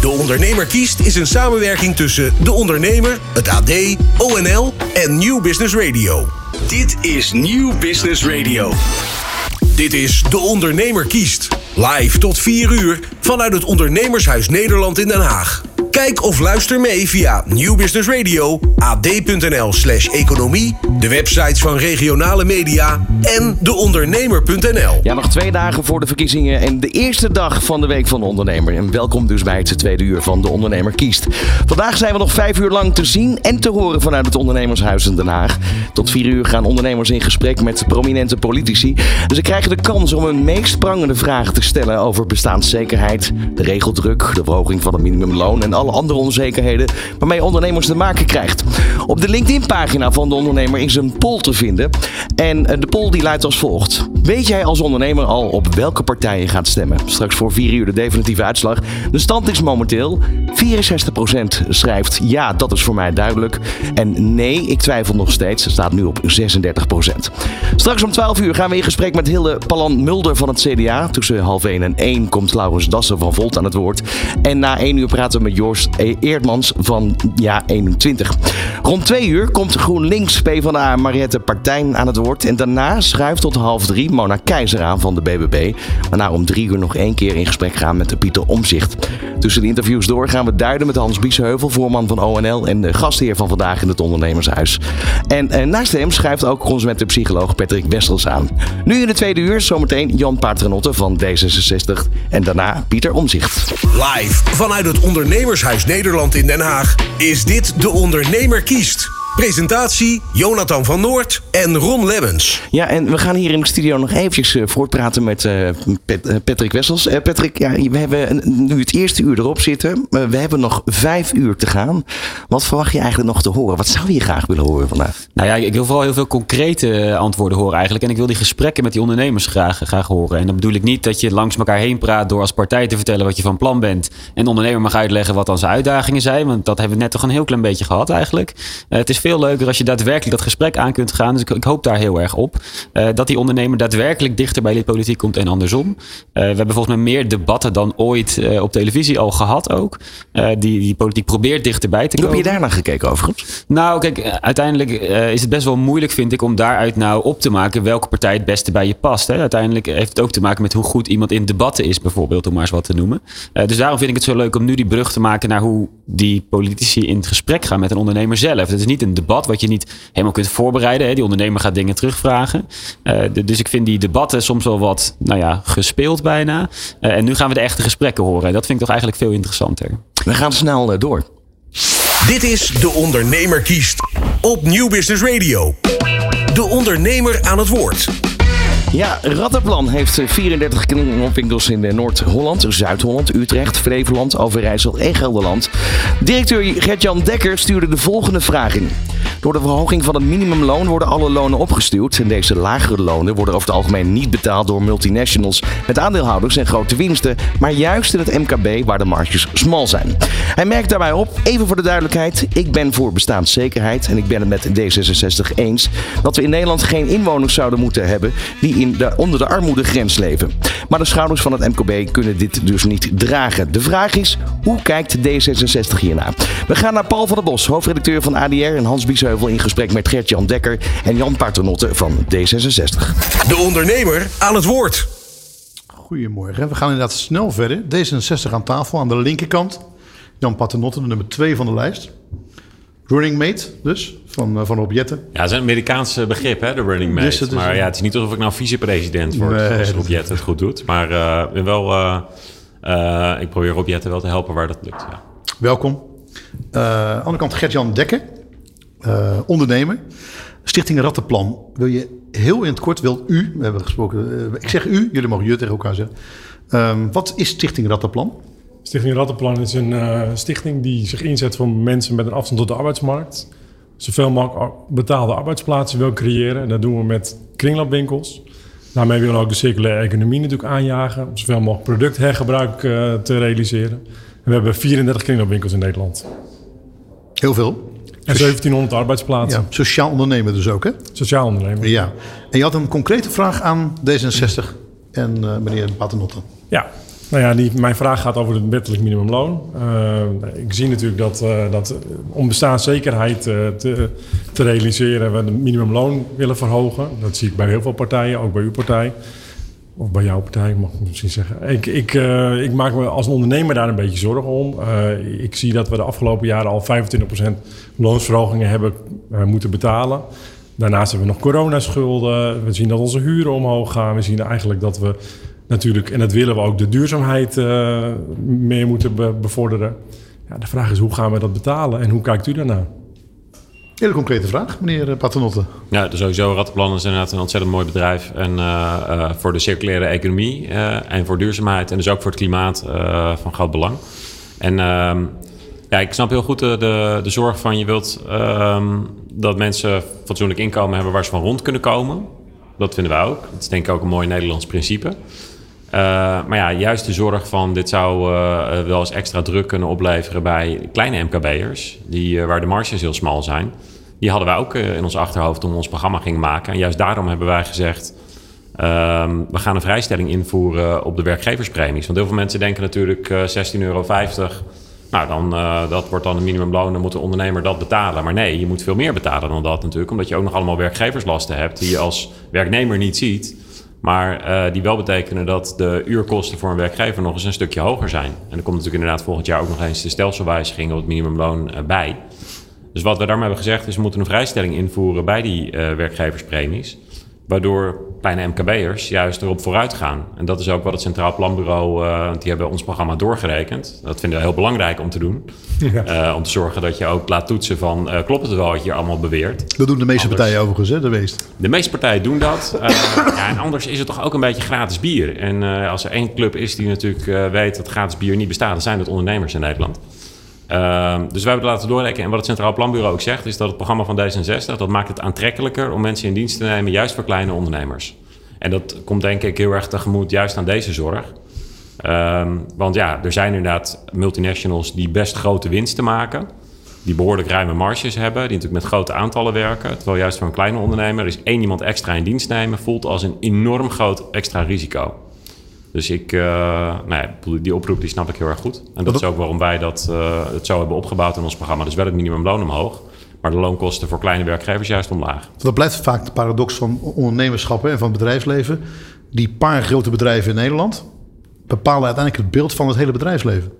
De Ondernemer kiest is een samenwerking tussen De Ondernemer, het AD, ONL en New Business Radio. Dit is New Business Radio. Dit is De Ondernemer kiest. Live tot 4 uur vanuit het Ondernemershuis Nederland in Den Haag. Kijk of luister mee via New Business Radio, ad.nl slash economie, de websites van regionale media en deondernemer.nl. Ja, nog twee dagen voor de verkiezingen en de eerste dag van de Week van de Ondernemer. En welkom dus bij het tweede uur van De Ondernemer kiest. Vandaag zijn we nog vijf uur lang te zien en te horen vanuit het Ondernemershuis in Den Haag. Tot vier uur gaan ondernemers in gesprek met prominente politici. Ze krijgen de kans om hun meest prangende vragen te stellen over bestaanszekerheid, de regeldruk, de verhoging van het minimumloon en alle andere onzekerheden waarmee ondernemers te maken krijgt. Op de LinkedIn-pagina van de ondernemer is een poll te vinden. En eh, de poll die luidt als volgt. Weet jij als ondernemer al op welke partij je gaat stemmen? Straks voor 4 uur de definitieve uitslag. De stand is momenteel 64% schrijft ja, dat is voor mij duidelijk. En nee, ik twijfel nog steeds. Het staat nu op 36%. Straks om 12 uur gaan we in gesprek met Hilde Palan Mulder van het CDA. Tussen half 1 en 1 komt Laurens Dassen van Volt aan het woord. En na 1 uur praten we met Joost Eerdmans van Ja 21. Rond 2 uur komt GroenLinks PvdA Mariette Partijn aan het woord. En daarna schuift tot half 3 Mona Keizer aan van de BBB. Waarna om 3 uur nog één keer in gesprek gaan met Pieter Omzicht. Tussen de interviews door gaan we duiden met Hans Biesheuvel, voorman van ONL en de gastheer van vandaag in het Ondernemershuis. En eh, naast hem schuift ook consumentenpsycholoog Patrick Wessels aan. Nu in de tweede uur zometeen Jan Paternotte van D66 en daarna Pieter Omzicht. Live vanuit het Ondernemershuis Nederland in Den Haag is dit De Ondernemer kiest. Presentatie Jonathan van Noord en Ron Lemmens. Ja, en we gaan hier in de studio nog eventjes uh, voortpraten met uh, Pet, uh, Patrick Wessels. Patrick, ja, we hebben nu het eerste uur erop zitten. we hebben nog vijf uur te gaan. Wat verwacht je eigenlijk nog te horen? Wat zou je graag willen horen vandaag? Nou ja, ik wil vooral heel veel concrete antwoorden horen eigenlijk. En ik wil die gesprekken met die ondernemers graag, graag horen. En dan bedoel ik niet dat je langs elkaar heen praat door als partij te vertellen wat je van plan bent. En de ondernemer mag uitleggen wat dan zijn uitdagingen zijn. Want dat hebben we net toch een heel klein beetje gehad eigenlijk. het is veel leuker als je daadwerkelijk dat gesprek aan kunt gaan. Dus ik, ik hoop daar heel erg op. Uh, dat die ondernemer daadwerkelijk dichter bij de politiek komt en andersom. Uh, we hebben volgens mij meer debatten dan ooit uh, op televisie al gehad ook. die, die politiek probeert dichterbij te komen. Hoe heb je daar naar gekeken overigens? Nou, kijk, uiteindelijk is het best wel moeilijk vind ik om daaruit nou op te maken welke partij het beste bij je past. Hè? Uiteindelijk heeft het ook te maken met hoe goed iemand in debatten is bijvoorbeeld, om maar eens wat te noemen. dus daarom vind ik het zo leuk om nu die brug te maken naar hoe die politici in het gesprek gaan met een ondernemer zelf. Het is niet een debat wat je niet helemaal kunt voorbereiden. Hè. Die ondernemer gaat dingen terugvragen. Uh, de, dus ik vind die debatten soms wel wat nou ja, gespeeld bijna. Uh, en nu gaan we de echte gesprekken horen. En dat vind ik toch eigenlijk veel interessanter. We gaan snel uh, door. Dit is De Ondernemer kiest op Nieuw Business Radio. De ondernemer aan het woord. Ja, Rattenplan heeft 34 kringloopwinkels in Noord-Holland, Zuid-Holland, Utrecht, Flevoland, Overijssel en Gelderland. Directeur Gert-Jan Dekker stuurde de volgende vraag in. Door de verhoging van het minimumloon worden alle lonen opgestuurd. En deze lagere lonen worden over het algemeen niet betaald door multinationals met aandeelhouders en grote winsten, maar juist in het MKB waar de marges smal zijn. Hij merkt daarbij op, even voor de duidelijkheid, ik ben voor bestaanszekerheid en ik ben het met D66 eens dat we in Nederland geen inwoners zouden moeten hebben die in de, onder de armoedegrens leven. Maar de schouders van het MKB kunnen dit dus niet dragen. De vraag is, hoe kijkt D66 hiernaar? We gaan naar Paul van der Bos, hoofdredacteur van ADR en Hans In gesprek met Gert-Jan Dekker en Jan Paternotte van D66. De ondernemer aan het woord. Goedemorgen. We gaan inderdaad snel verder. D66 aan tafel aan de linkerkant. Jan Paternotte, de nummer 2 van de lijst. Running mate dus, van, uh, van Objetten. Ja, dat is een Amerikaans begrip, hè, de running mate. Dus maar ja, het is niet alsof ik nou vicepresident word nee, als Objetten het goed doet. Maar uh, wel, uh, ik probeer Objetten wel te helpen waar dat lukt, ja. Welkom. aan de andere kant Gert-Jan Dekker, ondernemer. Stichting Rattenplan. Wil je heel in het kort, wil u, we hebben gesproken, ik zeg u, jullie mogen je tegen elkaar zeggen. Um, wat is Stichting Rattenplan? Stichting Rattenplan is een uh, stichting die zich inzet voor mensen met een afstand tot de arbeidsmarkt. Zoveel mogelijk betaalde arbeidsplaatsen wil creëren. En dat doen we met kringloopwinkels. Daarmee willen we ook de circulaire economie natuurlijk aanjagen. Om zoveel mogelijk producthergebruik uh, te realiseren. En we hebben 34 kringloopwinkels in Nederland. Heel veel. En 1700 arbeidsplaatsen. Ja, sociaal ondernemen dus ook, hè? Sociaal ondernemen. Ja. En je had een concrete vraag aan D66 en uh, meneer Paternotte. Ja. Nou ja, die, mijn vraag gaat over het wettelijk minimumloon. Uh, ik zie natuurlijk dat, uh, dat om bestaanszekerheid uh, te, te, realiseren... we het minimumloon willen verhogen. Dat zie ik bij heel veel partijen, ook bij uw partij. Of bij jouw partij, mag ik misschien zeggen. Ik, ik, ik maak me als ondernemer daar een beetje zorgen om. ik zie dat we de afgelopen jaren al 25% loonsverhogingen hebben moeten betalen. Daarnaast hebben we nog coronaschulden. We zien dat onze huren omhoog gaan. We zien eigenlijk dat we natuurlijk, en dat willen we ook, de duurzaamheid meer moeten bevorderen. Ja, de vraag is hoe gaan we dat betalen en hoe kijkt u daarnaar? Hele concrete vraag, meneer Paternotte. Ja, sowieso Rattenplan is inderdaad een ontzettend mooi bedrijf. En uh, uh, voor de circulaire economie en voor duurzaamheid en dus ook voor het klimaat van groot belang. En ehm, ja, ik snap heel goed de, de, zorg van je wilt um, dat mensen fatsoenlijk inkomen hebben waar ze van rond kunnen komen. Dat vinden wij ook. Dat is denk ik ook een mooi Nederlands principe. Maar ja, juist de zorg van dit zou wel eens extra druk kunnen opleveren bij kleine MKB'ers, die, waar de marges heel smal zijn. Die hadden wij ook in ons achterhoofd toen we ons programma gingen maken. En juist daarom hebben wij gezegd, ehm, we gaan een vrijstelling invoeren op de werkgeverspremies. Want heel veel mensen denken natuurlijk 16,50 euro. Nou, dan, dat wordt dan een minimumloon, dan moet de ondernemer dat betalen. Maar nee, je moet veel meer betalen dan dat natuurlijk. Omdat je ook nog allemaal werkgeverslasten hebt die je als werknemer niet ziet. Maar die wel betekenen dat de uurkosten voor een werkgever nog eens een stukje hoger zijn. En er komt natuurlijk inderdaad volgend jaar ook nog eens de stelselwijziging op het minimumloon bij. Dus wat we daarmee hebben gezegd is, we moeten een vrijstelling invoeren bij die uh, werkgeverspremies. Waardoor kleine MKB'ers juist erop vooruit gaan. En dat is ook wat het Centraal Planbureau, uh, die hebben ons programma doorgerekend. Dat vinden we heel belangrijk om te doen. Ja. Uh, om te zorgen dat je ook laat toetsen van, uh, klopt het wel wat je allemaal beweert? Dat doen de meeste anders, partijen overigens, hè, de meeste. De meeste partijen doen dat. ja, en anders is het toch ook een beetje gratis bier. En als er één club is die natuurlijk weet dat gratis bier niet bestaat, dan zijn het ondernemers in Nederland. Uh, dus wij hebben het laten doorrekenen. En wat het Centraal Planbureau ook zegt, is dat het programma van D66, dat maakt het aantrekkelijker om mensen in dienst te nemen, juist voor kleine ondernemers. En dat komt denk ik heel erg tegemoet juist aan deze zorg. Um, want ja, er zijn inderdaad multinationals die best grote winsten maken. Die behoorlijk ruime marges hebben. Die natuurlijk met grote aantallen werken. Terwijl juist voor een kleine ondernemer is één iemand extra in dienst nemen... voelt als een enorm groot extra risico. Dus ik, uh, nou ja, die oproep die snap ik heel erg goed. En dat is ook waarom wij dat, uh, het zo hebben opgebouwd in ons programma. Dus wel het minimumloon omhoog. Maar de loonkosten voor kleine werkgevers juist omlaag. Dat blijft vaak de paradox van ondernemerschap en van het bedrijfsleven. Die paar grote bedrijven in Nederland bepalen uiteindelijk het beeld van het hele bedrijfsleven.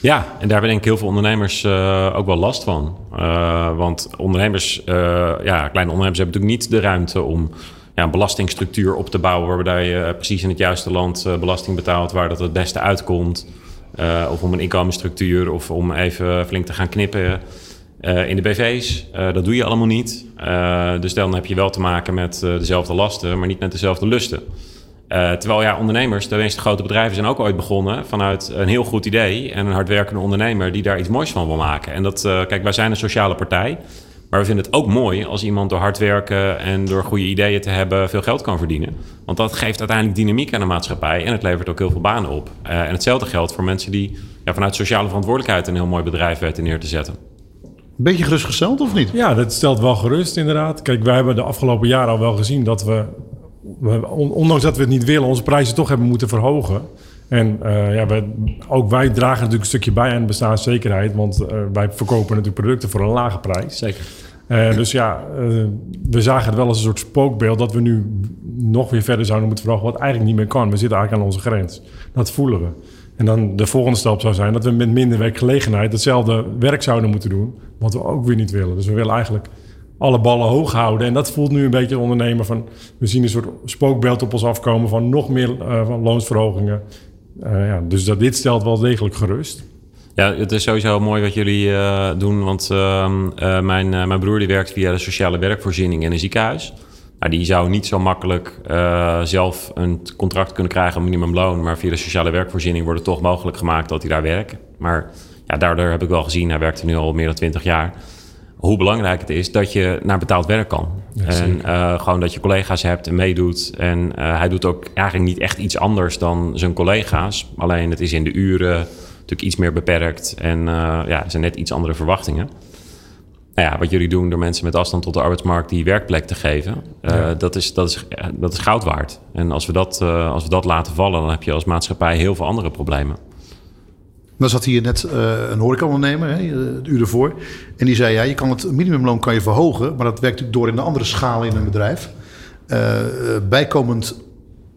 Ja, en daar hebben denk ik heel veel ondernemers uh, ook wel last van. Uh, want ondernemers, uh, ja, kleine ondernemers hebben natuurlijk niet de ruimte om ja, een belastingstructuur op te bouwen... waarbij je precies in het juiste land belasting betaalt waar dat het beste uitkomt. of om een inkomensstructuur of om even flink te gaan knippen in de BV's. Dat doe je allemaal niet. Dus dan heb je wel te maken met dezelfde lasten, maar niet met dezelfde lusten. terwijl ja, ondernemers, de meeste grote bedrijven zijn ook ooit begonnen vanuit een heel goed idee en een hardwerkende ondernemer die daar iets moois van wil maken. En dat, kijk, wij zijn een sociale partij, maar we vinden het ook mooi als iemand door hard werken en door goede ideeën te hebben veel geld kan verdienen. Want dat geeft uiteindelijk dynamiek aan de maatschappij en het levert ook heel veel banen op. en hetzelfde geldt voor mensen die ja, vanuit sociale verantwoordelijkheid een heel mooi bedrijf weten neer te zetten. Een beetje gerustgesteld of niet? Ja, dat stelt wel gerust inderdaad. Kijk, wij hebben de afgelopen jaren al wel gezien dat we, we ondanks dat we het niet willen, onze prijzen toch hebben moeten verhogen. En uh, ja, we, ook wij dragen natuurlijk een stukje bij aan de bestaanszekerheid, want uh, wij verkopen natuurlijk producten voor een lage prijs. Zeker. Uh, dus ja, we zagen het wel als een soort spookbeeld dat we nu nog weer verder zouden moeten verhogen, wat eigenlijk niet meer kan. We zitten eigenlijk aan onze grens. Dat voelen we. En dan de volgende stap zou zijn dat we met minder werkgelegenheid hetzelfde werk zouden moeten doen. Wat we ook weer niet willen. Dus we willen eigenlijk alle ballen hoog houden. En dat voelt nu een beetje ondernemer van... We zien een soort spookbeeld op ons afkomen van nog meer uh, van loonsverhogingen. Ja, dus dat, dit stelt wel degelijk gerust. Ja, het is sowieso mooi wat jullie uh, doen. Want ehm, mijn, mijn broer die werkt via de sociale werkvoorziening in een ziekenhuis. Nou, die zou niet zo makkelijk zelf een contract kunnen krijgen, een minimumloon. Maar via de sociale werkvoorziening wordt het toch mogelijk gemaakt dat hij daar werkt. Maar ja, daardoor heb ik wel gezien, hij werkt nu al meer dan 20 jaar. Hoe belangrijk het is dat je naar betaald werk kan. en gewoon dat je collega's hebt en meedoet. En hij doet ook eigenlijk niet echt iets anders dan zijn collega's. Alleen het is in de uren natuurlijk iets meer beperkt. En ja, er zijn net iets andere verwachtingen. nou ja, wat jullie doen door mensen met afstand tot de arbeidsmarkt die werkplek te geven, uh, dat, is, dat, is, dat is goud waard. En als we, dat, uh, als we dat laten vallen, dan heb je als maatschappij heel veel andere problemen. Dan zat hier net uh, een horecaondernemer, hè, het uur ervoor. En die zei, ja, je kan het minimumloon kan je verhogen... maar dat werkt natuurlijk door in de andere schalen in een bedrijf. bijkomend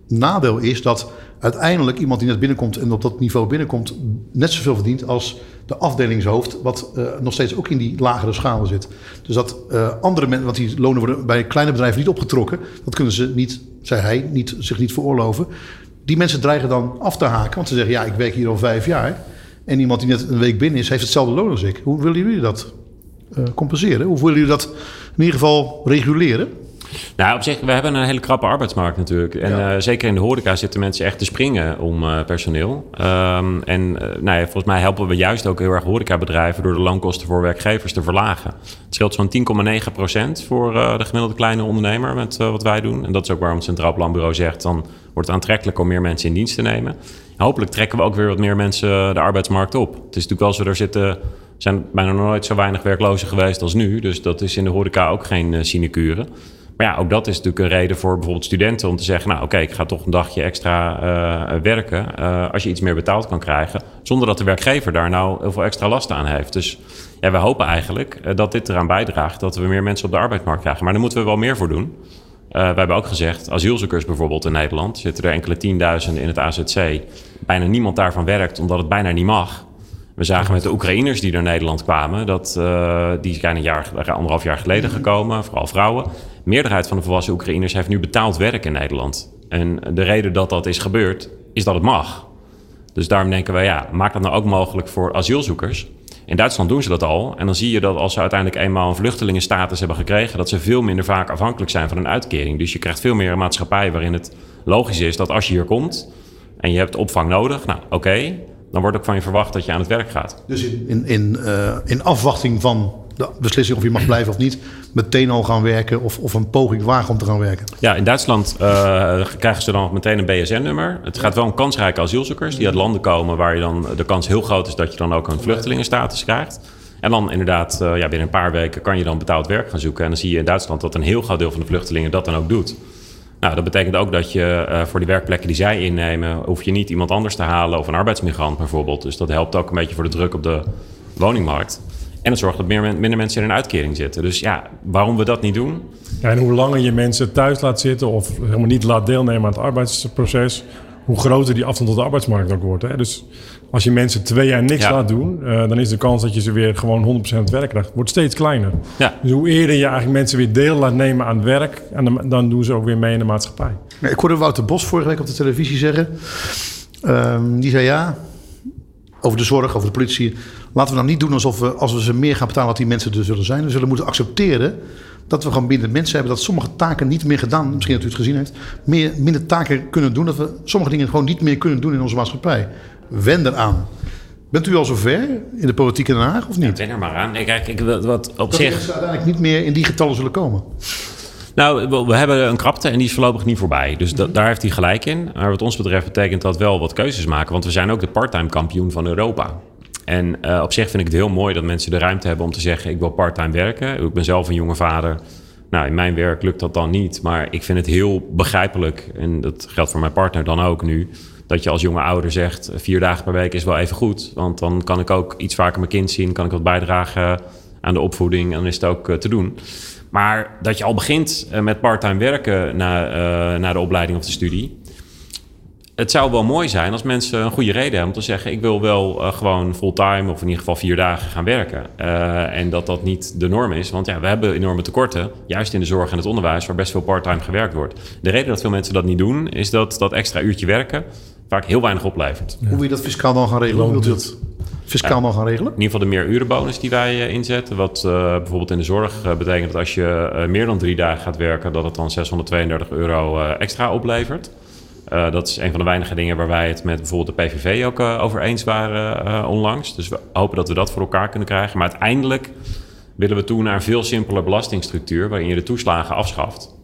nadeel is dat uiteindelijk iemand die net binnenkomt... en op dat niveau binnenkomt, net zoveel verdient als de afdelingshoofd, wat uh, nog steeds ook in die lagere schalen zit. Dus dat uh, andere mensen, want die lonen worden bij kleine bedrijven niet opgetrokken, dat kunnen ze niet, zei hij, niet, zich niet veroorloven. Die mensen dreigen dan af te haken, want ze zeggen: Ja, ik werk hier al vijf jaar. En iemand die net een week binnen is, heeft hetzelfde loon als ik. Hoe willen jullie dat uh, compenseren? Hoe willen jullie dat in ieder geval reguleren? Nou, op zich, we hebben een hele krappe arbeidsmarkt natuurlijk. En ja. uh, zeker in de horeca zitten mensen echt te springen om uh, personeel. Um, en uh, nou ja, volgens mij helpen we juist ook heel erg horecabedrijven... door de loonkosten voor werkgevers te verlagen. Het scheelt zo'n 10,9 procent voor de gemiddelde kleine ondernemer... met wat wij doen. En dat is ook waarom het Centraal Planbureau zegt... dan wordt het aantrekkelijk om meer mensen in dienst te nemen. Hopelijk trekken we ook weer wat meer mensen de arbeidsmarkt op. Het is natuurlijk wel zo, er zitten zijn bijna nooit zo weinig werklozen geweest als nu. Dus dat is in de horeca ook geen sinecure. Maar ja, ook dat is natuurlijk een reden voor bijvoorbeeld studenten om te zeggen: Nou, oké, ik ga toch een dagje extra uh, werken. Uh, als je iets meer betaald kan krijgen. Zonder dat de werkgever daar nou heel veel extra last aan heeft. Dus ja, we hopen eigenlijk dat dit eraan bijdraagt dat we meer mensen op de arbeidsmarkt krijgen. Maar daar moeten we wel meer voor doen. we hebben ook gezegd, asielzoekers bijvoorbeeld in Nederland, zitten er enkele tienduizenden in het AZC. Bijna niemand daarvan werkt omdat het bijna niet mag. We zagen met de Oekraïners die naar Nederland kwamen, dat die zijn een jaar, anderhalf jaar geleden gekomen, vooral vrouwen. De meerderheid van de volwassen Oekraïners heeft nu betaald werk in Nederland. En de reden dat dat is gebeurd, is dat het mag. Dus daarom denken we, ja, maak dat nou ook mogelijk voor asielzoekers. In Duitsland doen ze dat al. En dan zie je dat als ze uiteindelijk eenmaal een vluchtelingenstatus hebben gekregen, dat ze veel minder vaak afhankelijk zijn van een uitkering. Dus je krijgt veel meer een maatschappij waarin het logisch is dat als je hier komt en je hebt opvang nodig, nou oké, dan wordt ook van je verwacht dat je aan het werk gaat. Dus in, in, uh, in afwachting van de beslissing of je mag blijven of niet, meteen al gaan werken of, of een poging wagen om te gaan werken? Ja, in Duitsland uh, krijgen ze dan meteen een BSN-nummer. Het gaat wel om kansrijke asielzoekers die uit landen komen waar je dan de kans heel groot is dat je dan ook een vluchtelingenstatus krijgt. En dan inderdaad, uh, ja, binnen een paar weken kan je dan betaald werk gaan zoeken. En dan zie je in Duitsland dat een heel groot deel van de vluchtelingen dat dan ook doet. Nou, dat betekent ook dat je uh, voor die werkplekken die zij innemen, hoef je niet iemand anders te halen of een arbeidsmigrant bijvoorbeeld. Dus dat helpt ook een beetje voor de druk op de woningmarkt. En het zorgt dat meer, minder mensen in een uitkering zitten. Dus ja, waarom we dat niet doen? Ja, en hoe langer je mensen thuis laat zitten of helemaal niet laat deelnemen aan het arbeidsproces, hoe groter die afstand tot de arbeidsmarkt ook wordt. Hè? Dus als je mensen twee jaar niks ja. laat doen, uh, dan is de kans dat je ze weer gewoon 100% het werk krijgt, wordt steeds kleiner. Ja. Dus hoe eerder je eigenlijk mensen weer deel laat nemen aan het werk, en dan, dan doen ze ook weer mee in de maatschappij. Ja, ik hoorde Wouter Bos vorige week op de televisie zeggen. Um, die zei ja, over de zorg, over de politie. Laten we nou niet doen alsof we, als we ze meer gaan betalen, dat die mensen er zullen zijn. We zullen moeten accepteren dat we gewoon minder mensen hebben. Dat sommige taken niet meer gedaan, misschien dat u het gezien heeft, meer, minder taken kunnen doen. Dat we sommige dingen gewoon niet meer kunnen doen in onze maatschappij. Wen eraan. Bent u al zover in de politiek in Den Haag of niet? Ja, wen er maar aan. Ik, wat op dat zich... mensen uiteindelijk niet meer in die getallen zullen komen. Nou, we hebben een krapte en die is voorlopig niet voorbij. Dus da daar heeft hij gelijk in. Maar wat ons betreft betekent dat wel wat keuzes maken. Want we zijn ook de parttime kampioen van Europa. En uh, op zich vind ik het heel mooi dat mensen de ruimte hebben om te zeggen... ik wil parttime werken. Ik ben zelf een jonge vader. Nou, in mijn werk lukt dat dan niet. Maar ik vind het heel begrijpelijk. En dat geldt voor mijn partner dan ook nu dat je als jonge ouder zegt: vier dagen per week is wel even goed. Want dan kan ik ook iets vaker mijn kind zien, kan ik wat bijdragen aan de opvoeding en dan is het ook uh, te doen. Maar dat je al begint uh, met parttime werken na, na de opleiding of de studie. Het zou wel mooi zijn als mensen een goede reden hebben om te zeggen: Ik wil wel gewoon fulltime of in ieder geval vier dagen gaan werken. en dat dat niet de norm is. Want ja, we hebben enorme tekorten, juist in de zorg en het onderwijs, waar best veel parttime gewerkt wordt. De reden dat veel mensen dat niet doen, is dat dat extra uurtje werken vaak heel weinig oplevert. Ja. Hoe wil je dat fiscaal dan gaan regelen? Hoe wilt u dat fiscaal ja, dan gaan regelen? In ieder geval de meerurenbonus die wij uh, inzetten. Wat uh, bijvoorbeeld in de zorg uh, betekent dat als je meer dan drie dagen gaat werken... dat het dan 632 euro extra oplevert. Dat is een van de weinige dingen waar wij het met bijvoorbeeld de PVV ook over eens waren onlangs. Dus we hopen dat we dat voor elkaar kunnen krijgen. Maar uiteindelijk willen we toe naar een veel simpeler belastingstructuur... waarin je de toeslagen afschaft.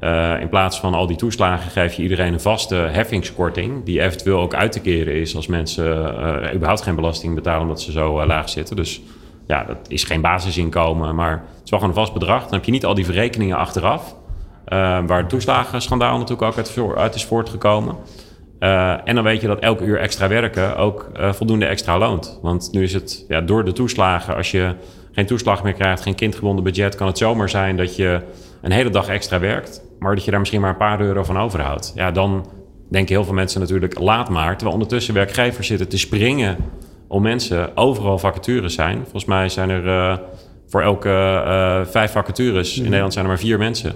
Uh, in plaats van al die toeslagen geef je iedereen een vaste heffingskorting, die eventueel ook uit te keren is als mensen uh, überhaupt geen belasting betalen omdat ze zo uh, laag zitten. Dus Ja, dat is geen basisinkomen, maar het is wel gewoon een vast bedrag. Dan heb je niet al die verrekeningen achteraf. Eh, waar het toeslagenschandaal natuurlijk ook uit, uit is voortgekomen. Eh, en dan weet je dat elk uur extra werken ook eh, voldoende extra loont. Want nu is het ja, door de toeslagen, als je geen toeslag meer krijgt, geen kindgebonden budget, kan het zomaar zijn dat je een hele dag extra werkt, maar dat je daar misschien maar een paar euro van overhoudt. Ja, dan denken heel veel mensen natuurlijk laat maar. Terwijl ondertussen werkgevers zitten te springen om mensen overal vacatures zijn. Volgens mij zijn er eh, voor elke vijf vacatures in Nederland zijn er maar vier mensen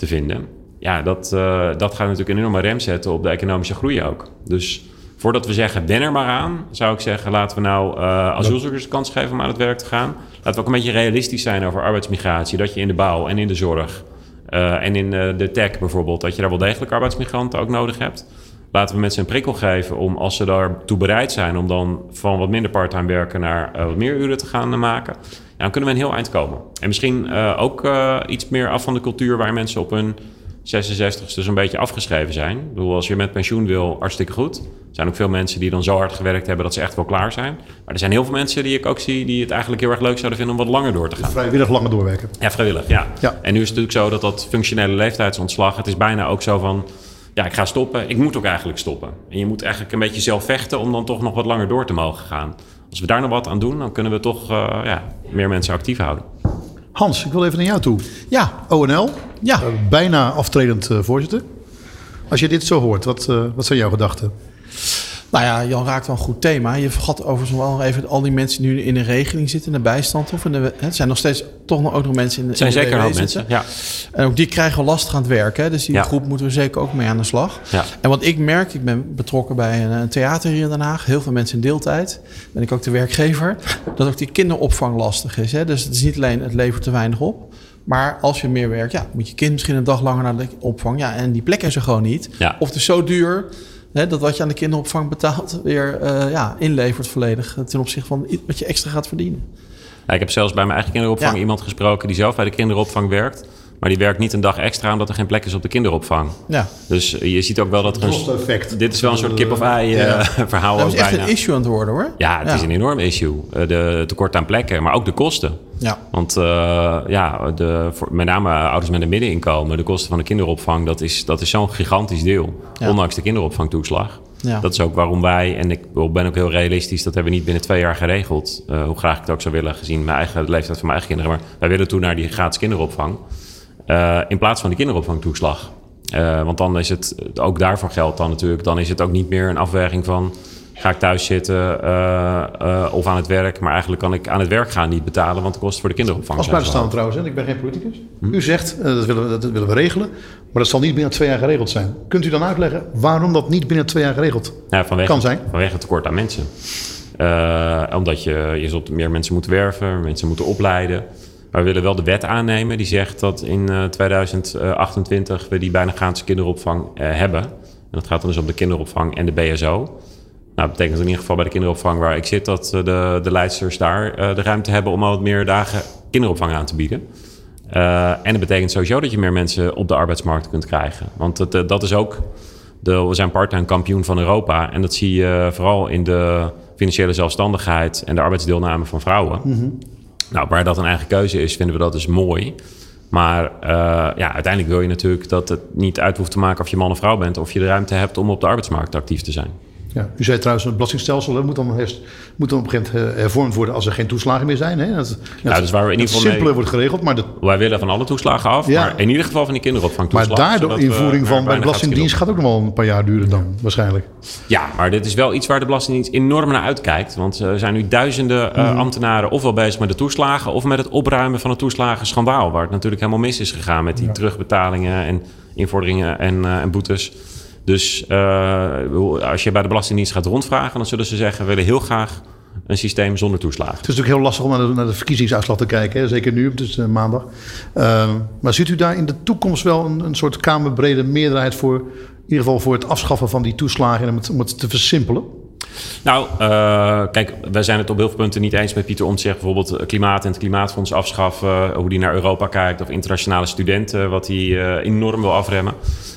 te vinden. Ja, dat, eh, dat gaat natuurlijk een enorme rem zetten op de economische groei ook. Dus voordat we zeggen, ben er maar aan, zou ik zeggen, laten we nou eh asielzoekers de kans geven om aan het werk te gaan. Laten we ook een beetje realistisch zijn over arbeidsmigratie. Dat je in de bouw en in de zorg eh, en in de tech bijvoorbeeld, dat je daar wel degelijk arbeidsmigranten ook nodig hebt. Laten we mensen een prikkel geven om, als ze daartoe bereid zijn, om dan van wat minder parttime werken naar wat meer uren te gaan maken. Ja, dan kunnen we een heel eind komen. En misschien eh, ook eh, iets meer af van de cultuur waar mensen op hun 66 dus een beetje afgeschreven zijn. Ik bedoel, als je met pensioen wil, hartstikke goed. Er zijn ook veel mensen die dan zo hard gewerkt hebben dat ze echt wel klaar zijn. Maar er zijn heel veel mensen die ik ook zie die het eigenlijk heel erg leuk zouden vinden om wat langer door te gaan. Vrijwillig langer doorwerken. Ja, vrijwillig, ja. Ja. En nu is het natuurlijk zo dat dat functionele leeftijdsontslag... het is bijna ook zo van... ja, ik ga stoppen. Ik moet ook eigenlijk stoppen. En je moet eigenlijk een beetje zelf vechten... om dan toch nog wat langer door te mogen gaan. Als we daar nog wat aan doen... dan kunnen we toch eh, ja, meer mensen actief houden. Hans, ik wil even naar jou toe. Ja, ONL, ja. eh, bijna aftredend eh, voorzitter. Als je dit zo hoort, wat, eh, wat zijn jouw gedachten? Nou ja, Jan raakt wel een goed thema. Je vergat overigens wel even al die mensen die nu in de regeling zitten, in de bijstand. Of in de, het zijn nog steeds toch nog ook nog mensen in de Het zijn in de zeker WW mensen. Ja. En ook die krijgen wel lastig aan het werken. Dus die Ja. groep moeten we zeker ook mee aan de slag. Ja. En wat ik merk, ik ben betrokken bij een, een theater hier in Den Haag. Heel veel mensen in deeltijd. Ben ik ook de werkgever. Dat ook die kinderopvang lastig is. Hè? Dus het is niet alleen het levert te weinig op. Maar als je meer werkt, ja, moet je kind misschien een dag langer naar de opvang. Ja, en die plek is er gewoon niet. Of het is zo duur hè, dat wat je aan de kinderopvang betaalt... weer eh, ja, inlevert volledig eh, ten opzichte van wat je extra gaat verdienen. Ja, ik heb zelfs bij mijn eigen kinderopvang Ja. iemand gesproken... die zelf bij de kinderopvang werkt... maar die werkt niet een dag extra... omdat er geen plek is op de kinderopvang. Ja, Dus eh, je ziet ook wel dat er een... Kosteneffect. Dit is wel een soort kip-of-ei eh, Ja. verhaal dat is echt bijna. een issue aan het worden hoor. Ja, het is een enorm issue. Eh, de tekort aan plekken, maar ook de kosten. Ja. Want eh, ja, de, voor, met name ouders met een middeninkomen, de kosten van de kinderopvang, dat is, dat is zo'n gigantisch deel. Ja. Ondanks de kinderopvangtoeslag. Ja. Dat is ook waarom wij, en ik ben ook heel realistisch, dat hebben we niet binnen twee jaar geregeld. Eh, hoe graag ik het ook zou willen, gezien mijn eigen, de leeftijd van mijn eigen kinderen. Maar wij willen toen naar die gratis kinderopvang. Eh, in plaats van die kinderopvangtoeslag. Eh, want dan is het, ook daarvoor geldt dan natuurlijk, dan is het ook niet meer een afweging van ga ik thuis zitten eh, of aan het werk. Maar eigenlijk kan ik aan het werk gaan niet betalen, want de kosten voor de kinderopvang Als buitenstaander trouwens, hè, ik ben geen politicus. U zegt, dat, willen we, dat willen we regelen, maar dat zal niet binnen twee jaar geregeld zijn. Kunt u dan uitleggen waarom dat niet binnen twee jaar geregeld Ja, vanwege, kan zijn? Vanwege het tekort aan mensen. Omdat je, je zult meer mensen moeten werven, mensen moeten opleiden. Maar we willen wel de wet aannemen die zegt dat in eh, 2028 we die bijna gratis kinderopvang eh, hebben. En dat gaat dan dus om de kinderopvang en de BSO. Nou, dat betekent in ieder geval bij de kinderopvang waar ik zit... dat eh, de, de leidsters daar eh, de ruimte hebben om al wat meer dagen kinderopvang aan te bieden. Eh, en dat betekent sowieso dat je meer mensen op de arbeidsmarkt kunt krijgen. Want het, eh, dat is ook... De, we zijn part-time kampioen van Europa. En dat zie je vooral in de financiële zelfstandigheid... en de arbeidsdeelname van vrouwen. Nou, waar dat een eigen keuze is, vinden we dat dus mooi. Maar eh, ja, uiteindelijk wil je natuurlijk dat het niet uit hoeft te maken... of je man of vrouw bent... of je de ruimte hebt om op de arbeidsmarkt actief te zijn. Ja, u zei trouwens, het belastingstelsel hè, moet, dan herst- moet dan op een gegeven moment eh, hervormd worden als er geen toeslagen meer zijn. Hè? Dat, Ja, dus waar we in ieder geval simpeler mee- wordt geregeld, maar, de, Wij willen van alle toeslagen af, Ja. maar in ieder geval van die maar kinderopvangtoeslag. daardoor zodat we invoering van bij de Belastingdienst gaat ook nog wel een paar jaar duren dan, waarschijnlijk. Ja, maar dit is wel iets waar de Belastingdienst enorm naar uitkijkt. Want er zijn nu duizenden eh, ambtenaren ofwel bezig met de toeslagen... of met het opruimen van het toeslagenschandaal. Waar het natuurlijk helemaal mis is gegaan met die terugbetalingen en invorderingen en, eh, en boetes. Dus eh, als je bij de Belastingdienst gaat rondvragen... dan zullen ze zeggen, we willen heel graag een systeem zonder toeslagen. Het is natuurlijk heel lastig om naar de, verkiezingsuitslag te kijken, hè? zeker nu, is eh, maandag. Ehm, maar ziet u daar in de toekomst wel een, een soort kamerbrede meerderheid voor, in ieder geval voor het afschaffen van die toeslagen en om om het te versimpelen? Nou, eh, kijk, wij zijn het op heel veel punten niet eens met Pieter Omtzigt. Bijvoorbeeld eh, klimaat en het klimaatfonds afschaffen. hoe die naar Europa kijkt. Of internationale studenten, wat hij eh, enorm wil afremmen.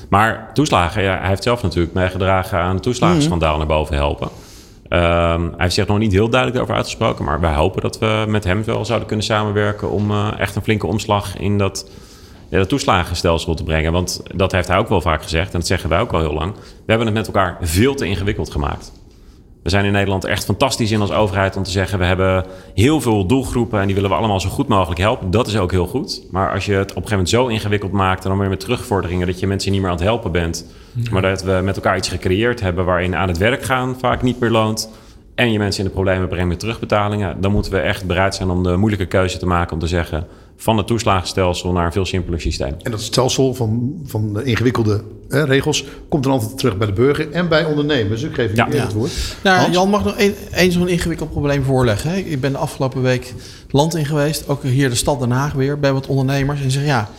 Maar toeslagen, ja, hij heeft zelf natuurlijk meegedragen aan het toeslagenschandaal naar boven helpen. Ehm, hij heeft zich nog niet heel duidelijk over uitgesproken, maar wij hopen dat we met hem wel zouden kunnen samenwerken om eh, echt een flinke omslag in dat, ja, dat toeslagenstelsel te brengen. Want dat heeft hij ook wel vaak gezegd en dat zeggen wij ook al heel lang. We hebben het met elkaar veel te ingewikkeld gemaakt. We zijn in Nederland echt fantastisch in als overheid om te zeggen: we hebben heel veel doelgroepen en die willen we allemaal zo goed mogelijk helpen. Dat is ook heel goed. Maar als je het op een gegeven moment zo ingewikkeld maakt en dan weer met terugvorderingen dat je mensen niet meer aan het helpen bent, maar dat we met elkaar iets gecreëerd hebben waarin aan het werk gaan vaak niet meer loont en je mensen in de problemen brengt met terugbetalingen, dan moeten we echt bereid zijn om de moeilijke keuze te maken om te zeggen: van het toeslagenstelsel naar een veel simpeler systeem. En dat stelsel van, van de ingewikkelde hè, regels komt dan altijd terug bij de burger en bij ondernemers. Ik geef Ja. Ja. het woord. Nou, Hans? Jan mag nog één één zo'n ingewikkeld probleem voorleggen. Hè. Ik ben de afgelopen week land in geweest. Ook hier de stad Den Haag weer. Bij wat ondernemers. En zeggen ja,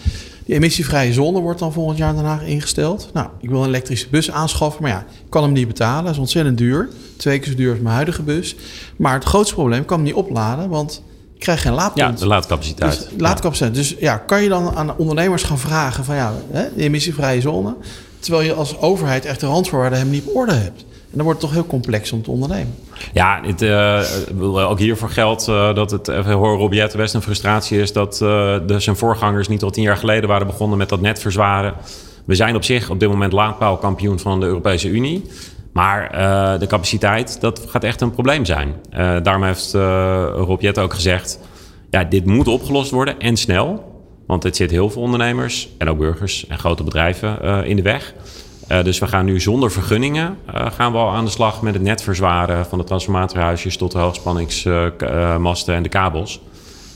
die emissievrije zone wordt dan volgend jaar in Den Haag ingesteld. Nou, ik wil een elektrische bus aanschaffen. Maar ja, ik kan hem niet betalen. Dat is ontzettend duur. Twee keer zo duur als mijn huidige bus. Maar het grootste probleem, ik kan hem niet opladen. Want krijg geen Ja, laadpunt. de laadcapaciteit. Dus, laadcapaciteit. Dus ja, kan je dan aan ondernemers gaan vragen van ja, hè, de emissievrije zone. Terwijl je als overheid echt de randvoorwaarden hem niet op orde hebt. En dan wordt het toch heel complex om te ondernemen. Ja, het, bedoel, ook hiervoor geldt eh, dat het, even horen Rob Jetten, best een frustratie is dat eh, de, zijn voorgangers niet al tien jaar geleden waren begonnen met dat net verzwaren. We zijn op zich op dit moment laadpaalkampioen van de Europese Unie. Maar eh, de capaciteit, dat gaat echt een probleem zijn. Eh, daarom heeft eh Rob Jetten ook gezegd, ja, dit moet opgelost worden en snel. Want het zit heel veel ondernemers en ook burgers en grote bedrijven in de weg. Dus we gaan nu zonder vergunningen gaan we al aan de slag met het net verzwaren van de transformatorhuisjes tot de hoogsspanningsmasten en de kabels.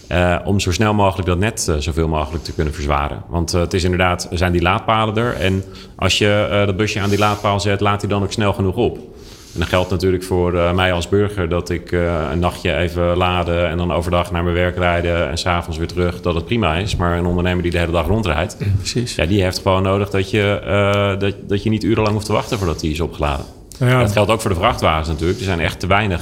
Eh, om zo snel mogelijk dat net eh, zoveel mogelijk te kunnen verzwaren. Want eh, het is inderdaad, er zijn die laadpalen er. En als je dat busje aan die laadpaal zet, laat hij dan ook snel genoeg op. En dat geldt natuurlijk voor mij als burger dat ik een nachtje even laden en dan overdag naar mijn werk rijden en s'avonds weer terug, dat het prima is. Maar een ondernemer die de hele dag rondrijdt, Precies. ja, die heeft gewoon nodig dat je, dat, dat je niet urenlang hoeft te wachten voordat die is opgeladen. Ja, Dat geldt ook voor de vrachtwagens natuurlijk. Er zijn echt te weinig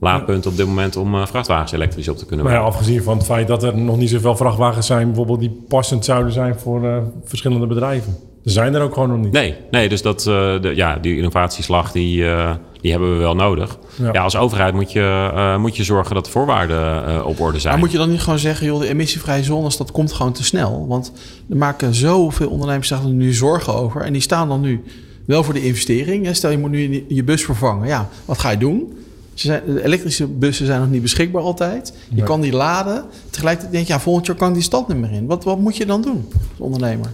laadpunten op dit moment om eh, vrachtwagens elektrisch op te kunnen maar ja, afgezien van het feit dat er nog niet zoveel vrachtwagens zijn, bijvoorbeeld die passend zouden zijn voor eh, verschillende bedrijven. Er zijn er ook gewoon nog niet. Nee, nee dus dat, eh, de, ja, die innovatieslag die, eh, die hebben we wel nodig. Ja. Ja. als overheid moet je, eh, moet je zorgen dat de voorwaarden eh, op orde zijn. Maar moet je dan niet gewoon zeggen, joh, de emissievrije zones, dat komt gewoon te snel? Want er maken zoveel ondernemers zich er nu zorgen over. En die staan dan nu wel voor de investering. Stel, je moet nu je bus vervangen. Ja, wat ga je doen? Ze zijn, de elektrische bussen zijn nog niet beschikbaar altijd. Je Nee. kan die laden. Tegelijkertijd denk je, ja, volgend jaar kan ik die stad niet meer in. Wat, wat moet je dan doen als ondernemer?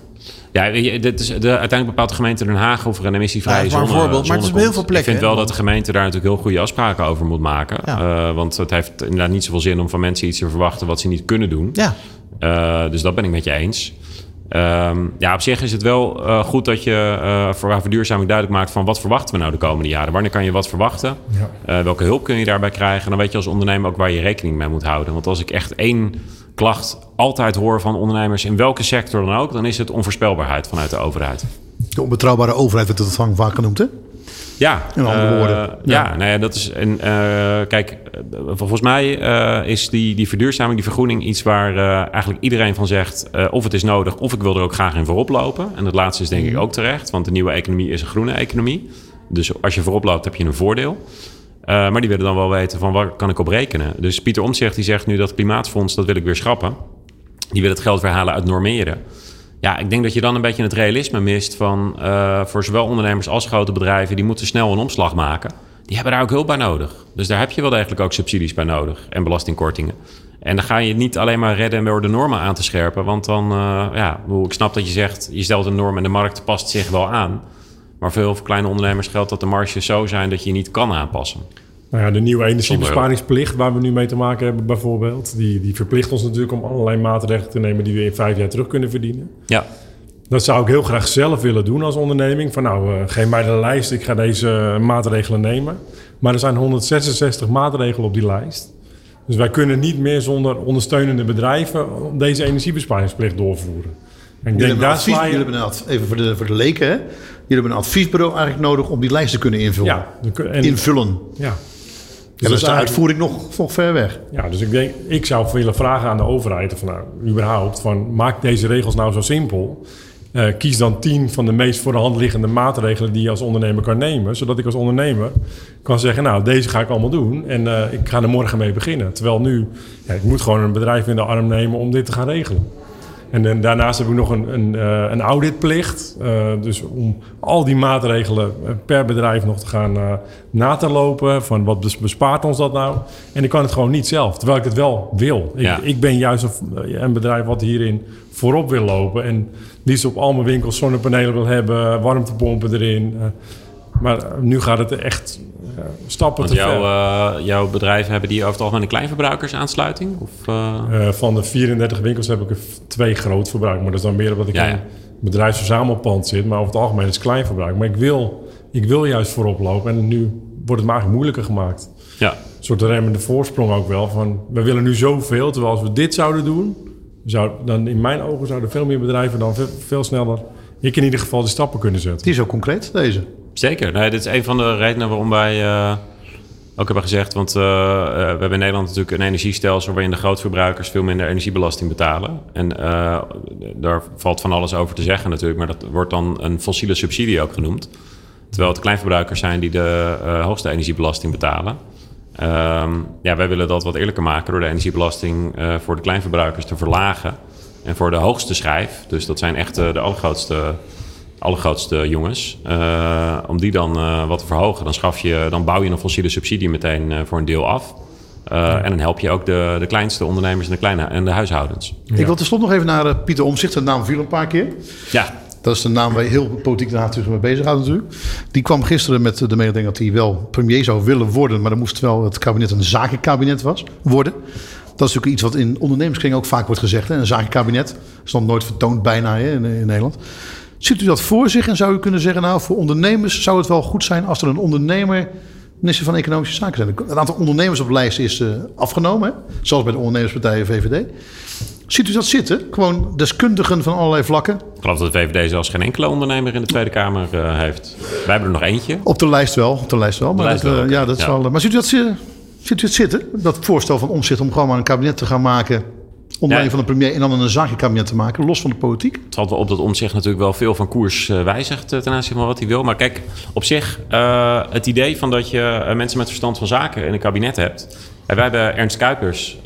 Ja, dit is de, uiteindelijk bepaalt de gemeente Den Haag of er een emissievrije Ja, is maar een zone voorbeeld, maar het is heel veel Ik plekken, vind wel dat de gemeente daar natuurlijk heel goede afspraken over moet maken. Ja. Eh, want het heeft inderdaad niet zoveel zin om van mensen iets te verwachten wat ze niet kunnen doen. Ja, Eh, dus dat ben ik met je eens. Ehm, ja, op zich is het wel eh, goed dat je eh voor verduurzaming duidelijk maakt van wat verwachten we nou de komende jaren. Wanneer kan je wat verwachten? Ja. Eh, welke hulp kun je daarbij krijgen? Dan weet je als ondernemer ook waar je rekening mee moet houden. Want als ik echt één klacht altijd hoor van ondernemers in welke sector dan ook, dan is het onvoorspelbaarheid vanuit de overheid. De onbetrouwbare overheid werd het vaak vaak genoemd, hè? Ja, In andere eh, woorden. Ja, Ja. nou ja, dat is. En, eh, kijk, eh, volgens mij is die, die verduurzaming, die vergroening, iets waar eigenlijk iedereen van zegt: of het is nodig, of ik wil er ook graag in voorop lopen. En dat laatste is denk ik ook terecht, want de nieuwe economie is een groene economie. Dus als je voorop loopt, heb je een voordeel. Maar die willen dan wel weten van waar kan ik op rekenen. Dus Pieter Omtzigt die zegt nu dat klimaatfonds, dat wil ik weer schrappen. Die wil het geld weer halen uit normeren. Ja, ik denk dat je dan een beetje het realisme mist van eh, voor zowel ondernemers als grote bedrijven, die moeten snel een omslag maken. Die hebben daar ook hulp bij nodig. Dus daar heb je wel degelijk ook subsidies bij nodig en belastingkortingen. En dan ga je het niet alleen maar redden door de normen aan te scherpen. Want dan, eh, ja, ik snap dat je zegt, je stelt een norm en de markt past zich wel aan. Maar voor heel veel kleine ondernemers geldt dat de marges zo zijn dat je niet kan aanpassen. Nou ja, de nieuwe energiebesparingsplicht waar we nu mee te maken hebben bijvoorbeeld, die, die verplicht ons natuurlijk om allerlei maatregelen te nemen die we in vijf jaar terug kunnen verdienen. Ja, Dat zou ik heel graag zelf willen doen als onderneming. Van nou, eh, geef mij de lijst, ik ga deze maatregelen nemen. Maar er zijn 166 maatregelen op die lijst. Dus wij kunnen niet meer zonder ondersteunende bedrijven deze energiebesparingsplicht doorvoeren. En ik Jullie denk, hebben, een daar advies, jullie hebben even voor de, voor de leken, hè? Jullie hebben een adviesbureau eigenlijk nodig om die lijst te kunnen invullen. Ja, en, Invullen. ja. En Dus dan is de uitvoering nog, nog ver weg. Ja, dus ik denk, ik zou willen vragen aan de overheid, van, nou, überhaupt, van maak deze regels nou zo simpel. Eh, kies dan tien van de meest voor de hand liggende maatregelen die je als ondernemer kan nemen. Zodat ik als ondernemer kan zeggen, nou, deze ga ik allemaal doen. En eh, ik ga er morgen mee beginnen. Terwijl nu, ja, ik moet gewoon een bedrijf in de arm nemen om dit te gaan regelen. En, dan daarnaast heb ik nog een, een, eh, een auditplicht. Eh, dus om al die maatregelen eh, per bedrijf nog te gaan eh, na te lopen. Van wat bes- bespaart ons dat nou? En ik kan het gewoon niet zelf. Terwijl ik het wel wil. Ik, Ja. ik ben juist een, een bedrijf wat hierin voorop wil lopen. En liefst op al mijn winkels zonnepanelen wil hebben. Warmtepompen erin. Eh, maar nu gaat het echt eh, stappen Want te ver. jouw, eh, jouw bedrijven hebben die over het algemeen een kleinverbruikersaansluiting? Of, eh, Eh, van de 34 winkels heb ik er twee groot verbruik. Maar dat is dan meer omdat ik Ja, in ja. een bedrijfsverzamelpand zit. Maar over het algemeen is het klein verbruik. Maar ik wil, ik wil juist voorop lopen. En nu wordt het eigenlijk moeilijker gemaakt. ja. Een soort remmende voorsprong ook wel. Van, we willen nu zoveel. Terwijl als we dit zouden doen... Zou, dan in mijn ogen zouden veel meer bedrijven dan veel, veel sneller... Ik in ieder geval die stappen kunnen zetten. Die is ook concreet, deze. Zeker. Nee, dit is een van de redenen waarom wij eh, ook hebben gezegd... want eh, eh, we hebben in Nederland natuurlijk een energiestelsel... waarin de grootverbruikers veel minder energiebelasting betalen. En daar valt van alles over te zeggen natuurlijk... maar dat wordt dan een fossiele subsidie ook genoemd. Terwijl het kleinverbruikers zijn die de hoogste energiebelasting betalen. Ehm, ja, wij willen dat wat eerlijker maken... door de energiebelasting voor de kleinverbruikers te verlagen... En voor de hoogste schijf, dus dat zijn echt de allergrootste allergrootste jongens. eh, om die dan eh, wat te verhogen. Dan, schaf je, dan bouw je een fossiele subsidie meteen eh, voor een deel af. Eh, En dan help je ook de, de kleinste ondernemers en de, kleine, en de huishoudens. Ik wil tenslotte nog even naar Pieter Omzicht. De naam viel een paar keer. Ja, Dat is de naam waar je heel politiek Haag natuurlijk mee bezig gaat natuurlijk. Die kwam gisteren met de mededeling dat hij wel premier zou willen worden. Maar dan moest wel het kabinet een zakenkabinet was, worden. Dat is natuurlijk iets wat in ondernemerskring ook vaak wordt gezegd. Hè? Een zakenkabinet is nog nooit vertoond bijna hè, in, in Nederland. Ziet u dat voor zich en zou u kunnen zeggen... nou, voor ondernemers zou het wel goed zijn... als er een ondernemer minister van Economische Zaken zijn. Het aantal ondernemers op de lijst is eh, afgenomen. Hè? Zoals bij de ondernemerspartijen VVD. Ziet u dat zitten? Gewoon deskundigen van allerlei vlakken. ik geloof dat de VVD zelfs geen enkele ondernemer in de Tweede Kamer eh, heeft. Wij hebben er nog eentje. Op de lijst wel, op de lijst wel. Maar, lijst dat, wel, oké. ja, dat is Ja. wel, maar ziet u dat, zi- ziet u het zitten? Dat voorstel van omzicht om gewoon maar een kabinet te gaan maken. Onder Ja. van de premier en dan een zakenkabinet te maken, los van de politiek. Het valt wel op dat omzicht natuurlijk wel veel van koers eh, wijzigt eh, ten aanzien van wat hij wil. Maar kijk, op zich, eh, het idee van dat je mensen met verstand van zaken in een kabinet hebt. En wij hebben Ernst Kuipers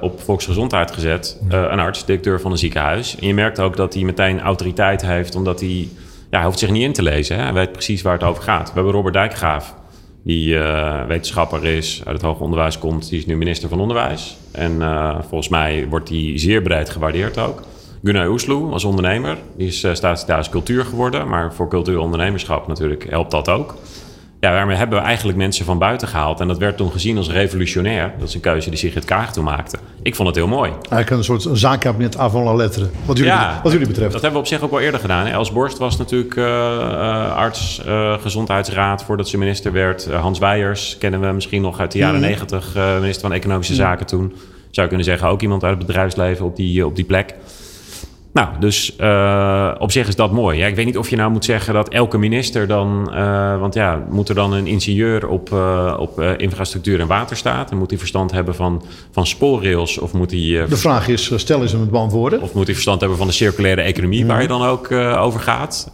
op Volksgezondheid gezet, een arts, directeur van een ziekenhuis. En je merkt ook dat hij meteen autoriteit heeft, omdat hij, ja, hij hoeft zich niet in te lezen. Hè? Hij weet precies waar het over gaat. We hebben Robert Dijkgraaf, die eh, wetenschapper is, uit het hoger onderwijs komt. Die is nu minister van Onderwijs. En eh, volgens mij wordt hij zeer breed gewaardeerd ook. Gunnar Oesloe was ondernemer. Die is uh, staatssecretaris cultuur geworden. Maar voor cultuur ondernemerschap natuurlijk helpt dat ook. Ja, daarmee hebben we eigenlijk mensen van buiten gehaald. En dat werd toen gezien als revolutionair. Dat is een keuze die Sigrid Kaag toen maakte. Ik vond het heel mooi. Eigenlijk een soort een zakenkabinet avant la lettre. Wat jullie, wat jullie betreft. Dat hebben we op zich ook wel eerder gedaan. Els Borst was natuurlijk eh, eh, arts, eh, gezondheidsraad voordat ze minister werd. Hans Weijers kennen we misschien nog uit de jaren Mhm. negentig. minister van Economische Zaken toen. Zou je kunnen zeggen, ook iemand uit het bedrijfsleven op die, op die plek. Nou, dus eh, op zich is dat mooi. Ja, ik weet niet of je nou moet zeggen dat elke minister dan... eh, want ja, moet er dan een ingenieur op, eh, op infrastructuur en waterstaat? En moet hij verstand hebben van, van spoorrails? Of moet hij, De vraag is, stel eens hem het beantwoorden. of moet hij verstand hebben van de circulaire economie, waar je dan ook over gaat?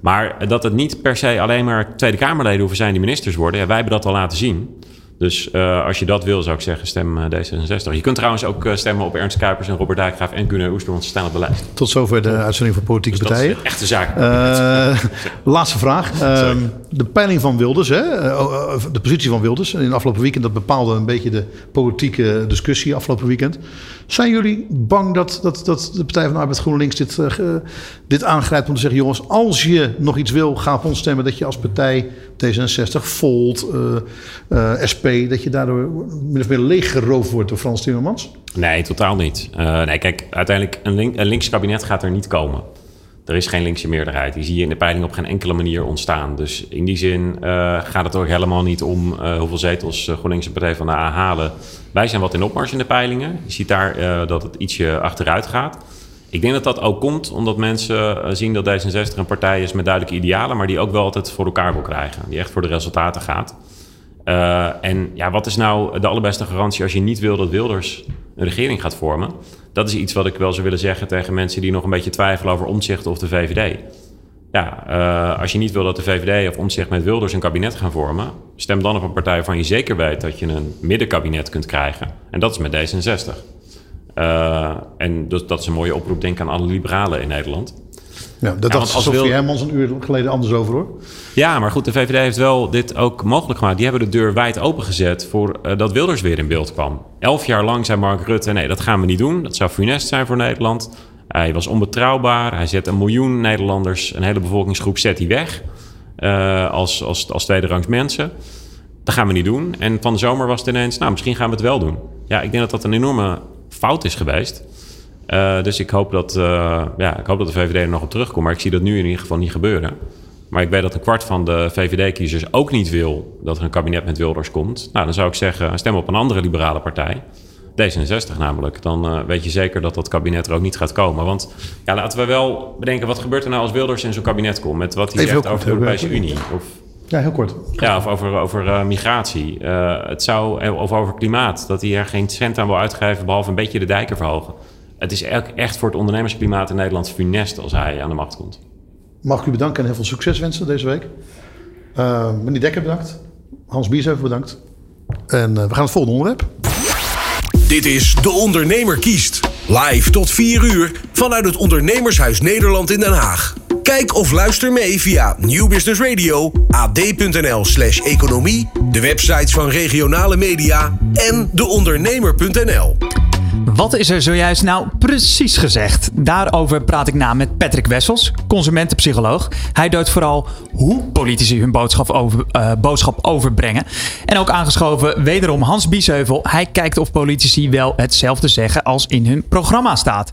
Maar dat het niet per se alleen maar Tweede Kamerleden hoeven zijn die ministers worden. Ja, wij hebben dat al laten zien. Dus eh, als je dat wil, zou ik zeggen, stem eh, D66. Je kunt trouwens ook eh, stemmen op Ernst Kuipers en Robert Dijkgraaf en Gunnar Oester, want ze staan op de lijst. Tot zover de uitzending van politieke Dus dat is partijen. echte zaak. Laatste vraag. Ehm, de peiling van Wilders, hè, oh, de positie van Wilders in het afgelopen weekend, dat bepaalde een beetje de politieke discussie afgelopen weekend. Zijn jullie bang dat, dat, dat de Partij van de Arbeid GroenLinks dit, dit aangrijpt om te zeggen: jongens, als je nog iets wil, ga op ons stemmen. Dat je als partij D66, Volt, eh, Dat je daardoor min of meer leeggeroofd wordt door Frans Timmermans? Nee, totaal niet. Eh, nee, kijk, uiteindelijk een, een links kabinet gaat er niet komen. Er is geen linkse meerderheid. Die zie je in de peiling op geen enkele manier ontstaan. Dus in die zin eh, gaat het ook helemaal niet om eh, hoeveel zetels GroenLinks en Partij van de A halen. Wij zijn wat in opmars in de peilingen. Je ziet daar dat het ietsje achteruit gaat. Ik denk dat dat ook komt omdat mensen zien dat D66 een partij is met duidelijke idealen, maar die ook wel altijd voor elkaar wil krijgen. Die echt voor de resultaten gaat. Uh, en ja, wat is nou de allerbeste garantie als je niet wil dat Wilders een regering gaat vormen. Dat is iets wat ik wel zou willen zeggen tegen mensen die nog een beetje twijfelen over omzicht of de VVD. Ja, uh, als je niet wil dat de VVD of omzicht met Wilders een kabinet gaan vormen, stem dan op een partij waarvan je zeker weet dat je een middenkabinet kunt krijgen. En dat is met D66. Uh, en dus dat is een mooie oproep, denk ik, aan alle liberalen in Nederland. Ja, dat dacht Sofie wil... Hermans een uur geleden anders over hoor. Ja, maar goed, de VVD heeft wel dit ook mogelijk gemaakt. Die hebben de deur wijd opengezet voor uh, dat Wilders weer in beeld kwam. Elf jaar lang zei Mark Rutte, nee, dat gaan we niet doen. Dat zou funest zijn voor Nederland. Hij was onbetrouwbaar. Hij zet een miljoen Nederlanders, een hele bevolkingsgroep, zet hij weg. Uh, als, als, als tweede rangs mensen. Dat gaan we niet doen. En van de zomer was het ineens, nou, misschien gaan we het wel doen. Ja, ik denk dat dat een enorme fout is geweest. Uh, dus ik hoop, dat, uh, ja, ik hoop dat de VVD er nog op terugkomt. Maar ik zie dat nu in ieder geval niet gebeuren. Maar ik weet dat een kwart van de VVD-kiezers ook niet wil dat er een kabinet met Wilders komt. Nou, dan zou ik zeggen, stem op een andere liberale partij. D66 namelijk. Dan uh, weet je zeker dat dat kabinet er ook niet gaat komen. Want ja, laten we wel bedenken, wat gebeurt er nou als Wilders in zo'n kabinet komt? Met wat hij zegt over de Europese Unie? Of, ja, heel kort. Ja, of over, over uh, migratie. Uh, het zou, of over klimaat. Dat hij er geen cent aan wil uitgeven, behalve een beetje de dijken verhogen. Het is echt voor het ondernemersklimaat in Nederland funest als hij aan de macht komt. Mag ik u bedanken en heel veel succes wensen deze week. Uh, meneer Dekker bedankt. Hans Biesheuvel bedankt. En we gaan het volgende onderwerp. Dit is De Ondernemer kiest. Live tot 4 uur vanuit het Ondernemershuis Nederland in Den Haag. Kijk of luister mee via New Business Radio, ad.nl slash economie, de websites van regionale media en deondernemer.nl. Wat is er zojuist nou precies gezegd? Daarover praat ik na met Patrick Wessels, consumentenpsycholoog. Hij duidt vooral hoe politici hun boodschap, over, uh, boodschap overbrengen. En ook aangeschoven wederom Hans Biesheuvel. Hij kijkt of politici wel hetzelfde zeggen als in hun programma staat.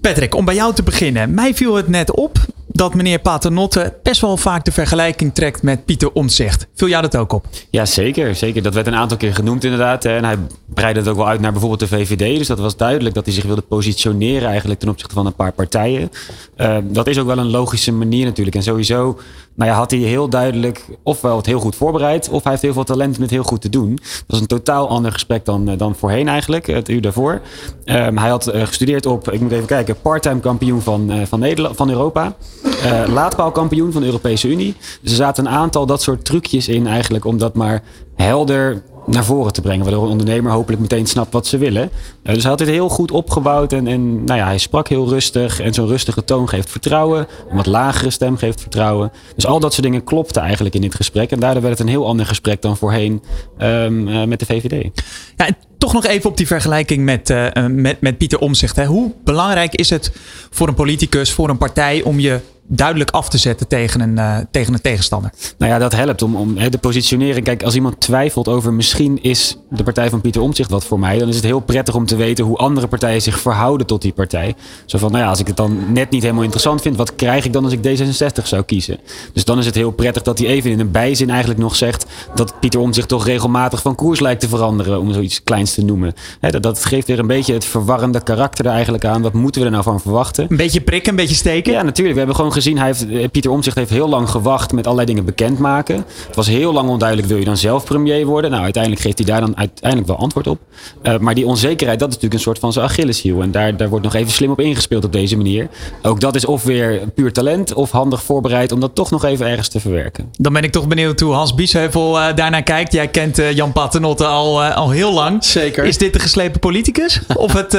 Patrick, om bij jou te beginnen. Mij viel het net op dat meneer Paternotte best wel vaak de vergelijking trekt met Pieter Omtzigt. Vul jou dat ook op? Ja, zeker. zeker. Dat werd een aantal keer genoemd inderdaad. En hij breidde het ook wel uit naar bijvoorbeeld de VVD. Dus dat was duidelijk dat hij zich wilde positioneren eigenlijk ten opzichte van een paar partijen. Uh, dat is ook wel een logische manier natuurlijk. En sowieso nou ja, had hij heel duidelijk ofwel het heel goed voorbereid... of hij heeft heel veel talent om het heel goed te doen. Dat was een totaal ander gesprek dan, dan voorheen eigenlijk, het uur daarvoor. Um, hij had uh, gestudeerd op, ik moet even kijken... parttime kampioen van, uh, van, Nederland, van Europa. Uh, laadpaalkampioen van de Europese Unie. Dus er zaten een aantal dat soort trucjes in eigenlijk... om dat maar helder naar voren te brengen. Waardoor een ondernemer hopelijk meteen snapt wat ze willen. Uh, dus hij had dit heel goed opgebouwd. En, en nou ja, hij sprak heel rustig. En zo'n rustige toon geeft vertrouwen. Een wat lagere stem geeft vertrouwen. Dus al dat soort dingen klopten eigenlijk in dit gesprek. En daardoor werd het een heel ander gesprek dan voorheen um, uh, met de VVD. Ja, toch nog even op die vergelijking met, met, met Pieter Omzicht. Hoe belangrijk is het voor een politicus, voor een partij... om je duidelijk af te zetten tegen een, uh, tegen een tegenstander. Nou ja, dat helpt om, om he, de positionering. Kijk, als iemand twijfelt over misschien is de partij van Pieter Omtzigt wat voor mij, dan is het heel prettig om te weten hoe andere partijen zich verhouden tot die partij. Zo van, nou ja, als ik het dan net niet helemaal interessant vind, wat krijg ik dan als ik D66 zou kiezen? Dus dan is het heel prettig dat hij even in een bijzin eigenlijk nog zegt dat Pieter Omtzigt toch regelmatig van koers lijkt te veranderen, om zoiets kleins te noemen. He, dat, dat geeft weer een beetje het verwarrende karakter er eigenlijk aan. Wat moeten we er nou van verwachten? Een beetje prikken, een beetje steken? Ja, natuurlijk. We hebben gewoon gezien, hij heeft, eh, Pieter Omtzigt heeft heel lang gewacht met allerlei dingen bekendmaken. Het was heel lang onduidelijk, wil je dan zelf premier worden? Nou, uiteindelijk geeft hij daar dan uiteindelijk wel antwoord op. Uh, maar die onzekerheid, dat is natuurlijk een soort van zijn Achilleshiel. En daar, daar wordt nog even slim op ingespeeld op deze manier. Ook dat is of weer puur talent of handig voorbereid om dat toch nog even ergens te verwerken. Dan ben ik toch benieuwd hoe Hans Biesheuvel uh, daarnaar kijkt. Jij kent uh, Jan Paternotte al, al heel lang. Zeker. Is dit de geslepen politicus of het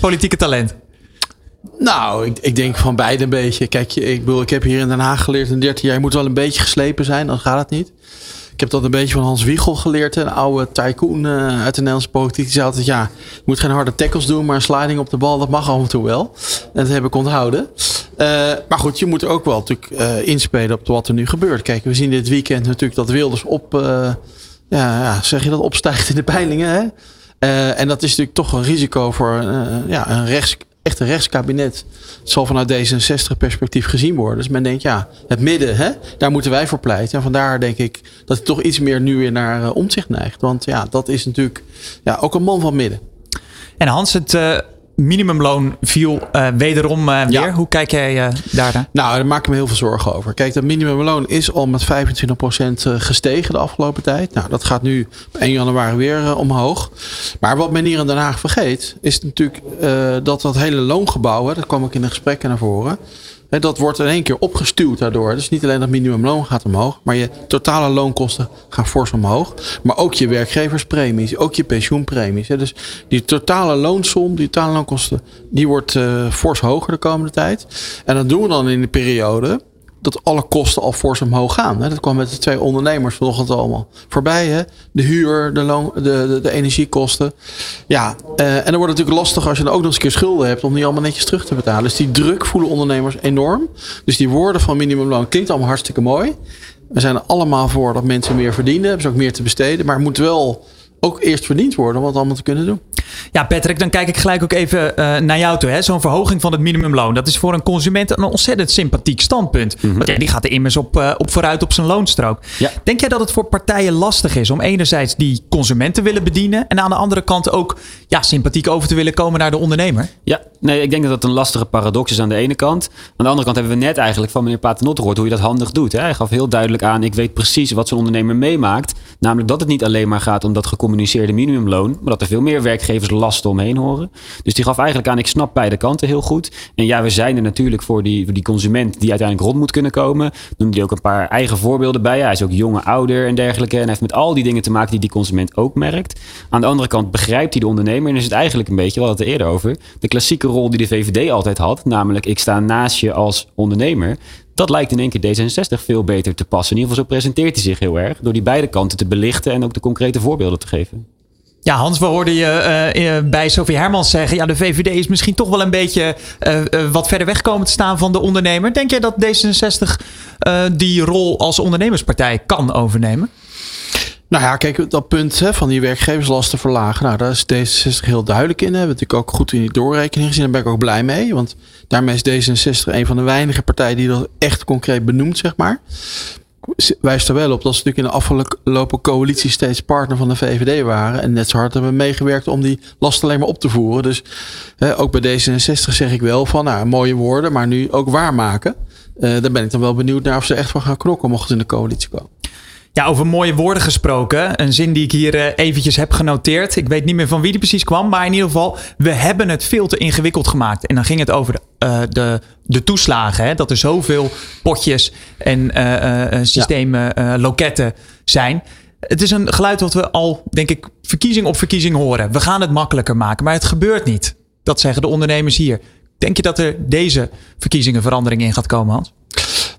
politieke talent? Nou, ik, ik, denk van beide een beetje. Kijk, ik, bedoel, ik heb hier in Den Haag geleerd in 13 jaar. Je moet wel een beetje geslepen zijn, dan gaat het niet. Ik heb dat een beetje van Hans Wiegel geleerd. Een oude tycoon uh, uit de Nederlandse politiek. Die zei altijd, ja, je moet geen harde tackles doen. Maar een sliding op de bal, dat mag af en toe wel. En dat heb ik onthouden. Uh, maar goed, je moet er ook wel natuurlijk uh, inspelen op wat er nu gebeurt. Kijk, we zien dit weekend natuurlijk dat Wilders op... ja, ja, zeg je dat, opstijgt in de peilingen. Hè? en dat is natuurlijk toch een risico voor ja, een rechts echt een rechtskabinet. Zal vanuit D66 perspectief gezien worden. Dus men denkt, ja, het midden, hè, daar moeten wij voor pleiten. En vandaar denk ik dat het toch iets meer nu weer naar uh, omzicht neigt. Want ja, dat is natuurlijk ja, ook een man van midden. En Hans, het uh, minimumloon viel uh, wederom uh, weer. Hoe kijk jij uh, daarnaar? Nou, daar maak ik me heel veel zorgen over. Kijk, dat minimumloon is al met 25% gestegen de afgelopen tijd. Nou, dat gaat nu op 1 januari weer omhoog. Maar wat men hier in Den Haag vergeet, is natuurlijk dat dat hele loongebouw, hè, dat kwam ook in de gesprekken naar voren dat wordt in één keer opgestuwd daardoor. Dus niet alleen dat minimumloon gaat omhoog, maar je totale loonkosten gaan fors omhoog. Maar ook je werkgeverspremies, ook je pensioenpremies. Dus die totale loonsom, die totale loonkosten, die wordt uh, fors hoger de komende tijd. En dat doen we dan in de periode dat alle kosten al fors omhoog gaan. Dat kwam met de twee ondernemers vanochtend allemaal voorbij. Hè? De huur, de, loon, de, de, de energiekosten. Ja, uh, en dan wordt het natuurlijk lastig als je dan ook nog eens een keer schulden hebt om die allemaal netjes terug te betalen. Dus die druk voelen ondernemers enorm. Dus die woorden van minimumloon klinkt allemaal hartstikke mooi. We zijn er allemaal voor dat mensen meer verdienen. Hebben ze ook meer te besteden. Maar het moet wel ook eerst verdiend worden om het allemaal te kunnen doen. Ja, Patrick, dan kijk ik gelijk ook even uh, naar jou toe. Zo'n verhoging van het minimumloon. Dat is voor een consument een ontzettend sympathiek standpunt. Mm -hmm. Want ja, die gaat er immers op, uh, op vooruit op zijn loonstrook. Ja. Denk jij dat het voor partijen lastig is om enerzijds die consumenten willen bedienen. En aan de andere kant ook ja, sympathiek over te willen komen naar de ondernemer? Ja, nee, ik denk dat dat een lastige paradox is aan de ene kant. Aan de andere kant hebben we net eigenlijk van meneer Paternotte gehoord hoe je dat handig doet. Hè? Hij gaf heel duidelijk aan, ik weet precies wat zo'n ondernemer meemaakt. Namelijk dat het niet alleen maar gaat om dat gecommuniceerde minimumloon. Maar dat er veel meer werkgevers lasten omheen horen. Dus die gaf eigenlijk aan, ik snap beide kanten heel goed. En ja, we zijn er natuurlijk voor die, die consument die uiteindelijk rond moet kunnen komen. Noemde hij ook een paar eigen voorbeelden bij. Hij is ook jonge, ouder en dergelijke. En heeft met al die dingen te maken die die consument ook merkt. Aan de andere kant begrijpt hij de ondernemer. En is het eigenlijk een beetje, we hadden het er eerder over, de klassieke rol die de VVD altijd had. Namelijk, ik sta naast je als ondernemer. Dat lijkt in één keer D66 veel beter te passen. In ieder geval zo presenteert hij zich heel erg. Door die beide kanten te belichten en ook de concrete voorbeelden te geven. Ja, Hans, we hoorden je uh, bij Sophie Hermans zeggen. Ja, de VVD is misschien toch wel een beetje uh, uh, wat verder weg komen te staan van de ondernemer. Denk jij dat D66 die rol als ondernemerspartij kan overnemen? Nou ja, kijk, dat punt hè, van die werkgeverslasten verlagen. Nou, daar is D66 heel duidelijk in. Hebben we natuurlijk ook goed in die doorrekening gezien. Daar ben ik ook blij mee. Want daarmee is D66 een van de weinige partijen die dat echt concreet benoemt, zeg maar wijst er wel op dat ze natuurlijk in de afgelopen coalitie steeds partner van de VVD waren. En net zo hard hebben meegewerkt om die last alleen maar op te voeren. Dus ook bij D66 zeg ik wel van nou, mooie woorden, maar nu ook waarmaken. Uh, daar ben ik dan wel benieuwd naar of ze echt van gaan knokken mochten ze in de coalitie komen. Ja, over mooie woorden gesproken. Een zin die ik hier uh, eventjes heb genoteerd. Ik weet niet meer van wie die precies kwam. Maar in ieder geval, we hebben het veel te ingewikkeld gemaakt. En dan ging het over de, uh, de, de toeslagen. Hè? Dat er zoveel potjes en uh, systemen, loketten zijn. Het is een geluid wat we al, denk ik, verkiezing op verkiezing horen. We gaan het makkelijker maken, maar het gebeurt niet. Dat zeggen de ondernemers hier. Denk je dat er deze verkiezingen verandering in gaat komen, Hans?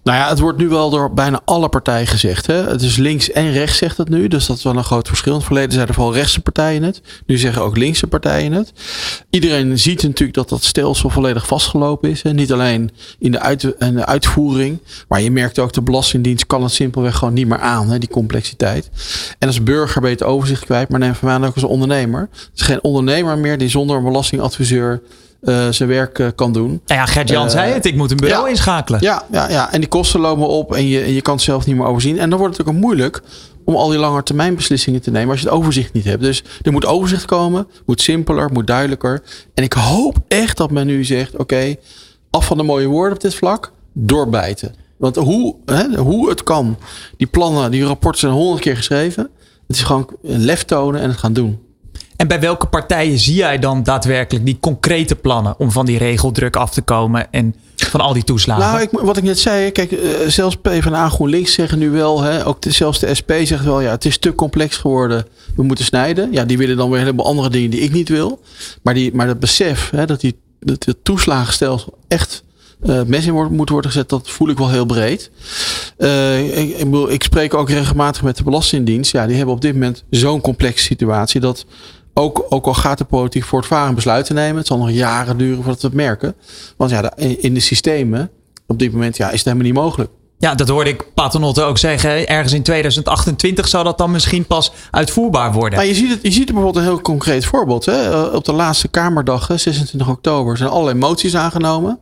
Nou ja, het wordt nu wel door bijna alle partijen gezegd. Hè? Het is links en rechts zegt het nu. Dus dat is wel een groot verschil. In het verleden zeiden vooral rechtse partijen het. Nu zeggen ook linkse partijen het. Iedereen ziet natuurlijk dat dat stelsel volledig vastgelopen is. Hè? Niet alleen in de, uit, de uitvoering. Maar je merkt ook de Belastingdienst kan het simpelweg gewoon niet meer aan. Hè? Die complexiteit. En als burger ben je het overzicht kwijt. Maar neem van ook als ondernemer. Het is geen ondernemer meer die zonder een belastingadviseur uh, zijn werk uh, kan doen. Nou ja, Gert-Jan uh, zei het. Ik moet een bureau ja, inschakelen. Ja, ja, ja, en die kosten lopen op en je, je kan het zelf niet meer overzien. En dan wordt het ook moeilijk om al die lange termijn beslissingen te nemen als je het overzicht niet hebt. Dus er moet overzicht komen, moet simpeler, moet duidelijker. En ik hoop echt dat men nu zegt, oké, okay, af van de mooie woorden op dit vlak, doorbijten. Want hoe, hè, hoe het kan, die plannen, die rapporten zijn honderd keer geschreven. Het is gewoon een lef tonen en het gaan doen. En bij welke partijen zie jij dan daadwerkelijk die concrete plannen om van die regeldruk af te komen en van al die toeslagen? Nou, ik, wat ik net zei, kijk, uh, zelfs PvdA GroenLinks zeggen nu wel, hè, ook zelfs de SP zegt wel, ja, het is te complex geworden, we moeten snijden. Ja, die willen dan weer helemaal andere dingen die ik niet wil. Maar, die, maar dat besef, hè, dat, die, dat het toeslagenstelsel echt uh, mes in moet worden gezet, dat voel ik wel heel breed. Ik, ik, ik, spreek ook regelmatig met de Belastingdienst. Ja, die hebben op dit moment zo'n complexe situatie dat ook, ook al gaat de politiek voortvarend besluiten nemen. Het zal nog jaren duren voordat we het merken. Want ja, in de systemen op dit moment ja, is het helemaal niet mogelijk. Ja, dat hoorde ik Paternotte ook zeggen. Ergens in 2028 zou dat dan misschien pas uitvoerbaar worden. Maar je, ziet het, je ziet er bijvoorbeeld een heel concreet voorbeeld. Hè? Op de laatste Kamerdag, 26 oktober, zijn allerlei moties aangenomen.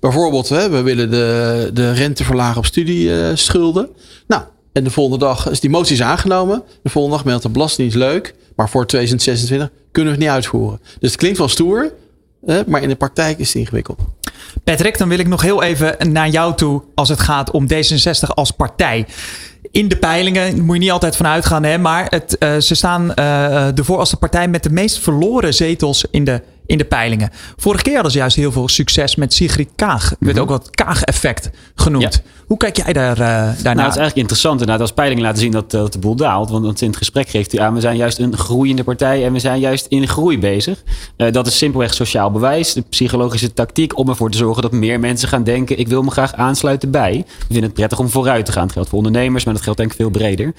Bijvoorbeeld, hè, we willen de, de rente verlagen op studieschulden. Nou, en de volgende dag is die motie aangenomen. De volgende dag meldt de Belastingdienst leuk. Maar voor 2026 kunnen we het niet uitvoeren. Dus het klinkt wel stoer. Eh, maar in de praktijk is het ingewikkeld. Patrick, dan wil ik nog heel even naar jou toe als het gaat om D66 als partij. In de peilingen moet je niet altijd van uitgaan, hè, maar het, uh, ze staan uh, ervoor als de partij met de meest verloren zetels in de in de peilingen. Vorige keer hadden ze juist heel veel succes met Sigrid Kaag. Werd mhm. ook wat Kaag-effect genoemd. Hoe kijk jij daar, uh, daarnaar? Nou, het is eigenlijk interessant inderdaad als peilingen laten zien dat, dat de boel daalt. Want, in het gesprek geeft hij aan, we zijn juist een groeiende partij en we zijn juist in groei bezig. Uh, dat is simpelweg sociaal bewijs, de psychologische tactiek om ervoor te zorgen dat meer mensen gaan denken, ik wil me graag aansluiten bij. We vinden het prettig om vooruit te gaan. Dat geldt voor ondernemers, maar dat geldt denk ik veel breder.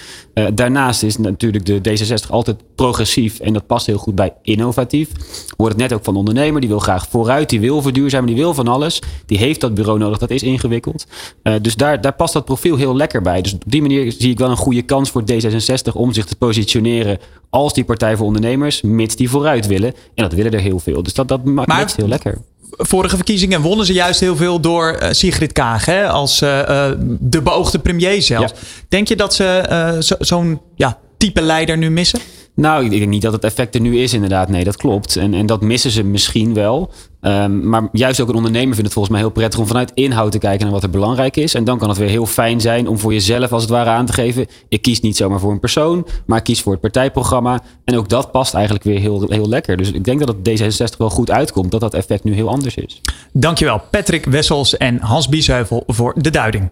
Daarnaast is natuurlijk de D66 altijd progressief en dat past heel goed bij innovatief. Hoorden het net ook van ondernemer. Die wil graag vooruit, die wil verduurzamen, die wil van alles. Die heeft dat bureau nodig, dat is ingewikkeld. Uh, dus daar, daar past dat profiel heel lekker bij. Dus op die manier zie ik wel een goede kans voor D66 om zich te positioneren als die partij voor ondernemers, mits die vooruit willen. En dat willen er heel veel. Dus dat, dat maakt heel lekker vorige verkiezingen wonnen ze juist heel veel door uh, Sigrid Kaag hè, als uh, de beoogde premier zelfs. Denk je dat ze zo'n ja, type leider nu missen? Nou, ik denk niet dat het effect er nu is, inderdaad. Nee, dat klopt. En, en dat missen ze misschien wel. Um, maar juist ook een ondernemer vindt het volgens mij heel prettig om vanuit inhoud te kijken naar wat er belangrijk is. En dan kan het weer heel fijn zijn om voor jezelf als het ware aan te geven. Ik kies niet zomaar voor een persoon, maar ik kies voor het partijprogramma. En ook dat past eigenlijk weer heel, heel lekker. Dus ik denk dat het D66 wel goed uitkomt, dat dat effect nu heel anders is. Dankjewel Patrick Wessels en Hans Biesheuvel voor de duiding.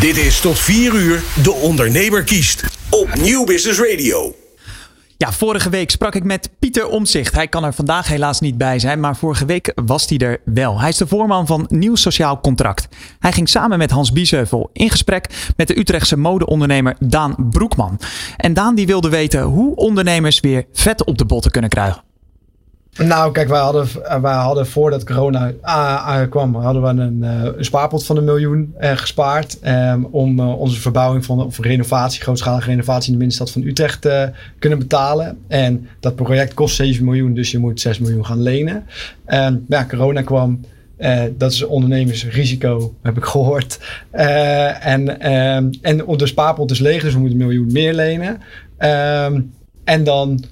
Dit is tot 4 uur De Ondernemer kiest op Nieuw Business Radio. Ja, vorige week sprak ik met Pieter Omzicht. Hij kan er vandaag helaas niet bij zijn, maar vorige week was hij er wel. Hij is de voorman van Nieuw Sociaal Contract. Hij ging samen met Hans Biesheuvel in gesprek met de Utrechtse modeondernemer Daan Broekman. En Daan die wilde weten hoe ondernemers weer vet op de botten kunnen krijgen. Nou, kijk, wij hadden, wij hadden voordat corona kwam, hadden we een, uh, een spaarpot van een miljoen uh, gespaard. Um, om uh, onze verbouwing van, of renovatie, grootschalige renovatie in de binnenstad van Utrecht te kunnen betalen. En dat project kost 7 miljoen, dus je moet 6 miljoen gaan lenen. En ja, corona kwam. dat is ondernemersrisico, heb ik gehoord. en, ehm, en de spaarpot is leeg, dus we moeten een miljoen meer lenen. Ehm, en dan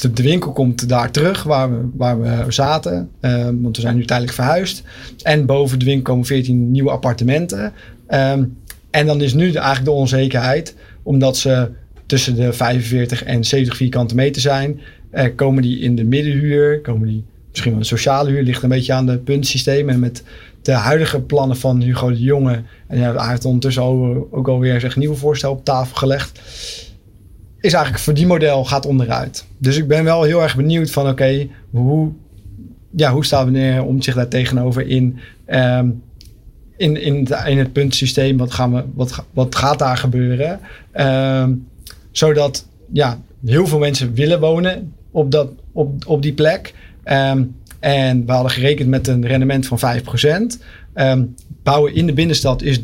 de winkel komt daar terug waar we, waar we zaten. Um, want we zijn nu tijdelijk verhuisd. En boven de winkel komen 14 nieuwe appartementen. Um, en dan is nu eigenlijk de onzekerheid, omdat ze tussen de 45 en 70 vierkante meter zijn, uh, komen die in de middenhuur, komen die misschien wel een sociale huur, ligt een beetje aan de puntsysteem. En met de huidige plannen van Hugo de Jonge, en hij heeft ondertussen ook, alweer een nieuwe voorstel op tafel gelegd is eigenlijk voor die model gaat onderuit. Dus ik ben wel heel erg benieuwd van oké, hoe, ja, hoe staat meneer zich daar tegenover in, um, in, in, het, puntsysteem? Wat, gaan we, wat, wat gaat daar gebeuren? Um, zodat ja, heel veel mensen willen wonen op, dat, op, op die plek. Um, en we hadden gerekend met een rendement van 5%. Um, bouwen in de binnenstad is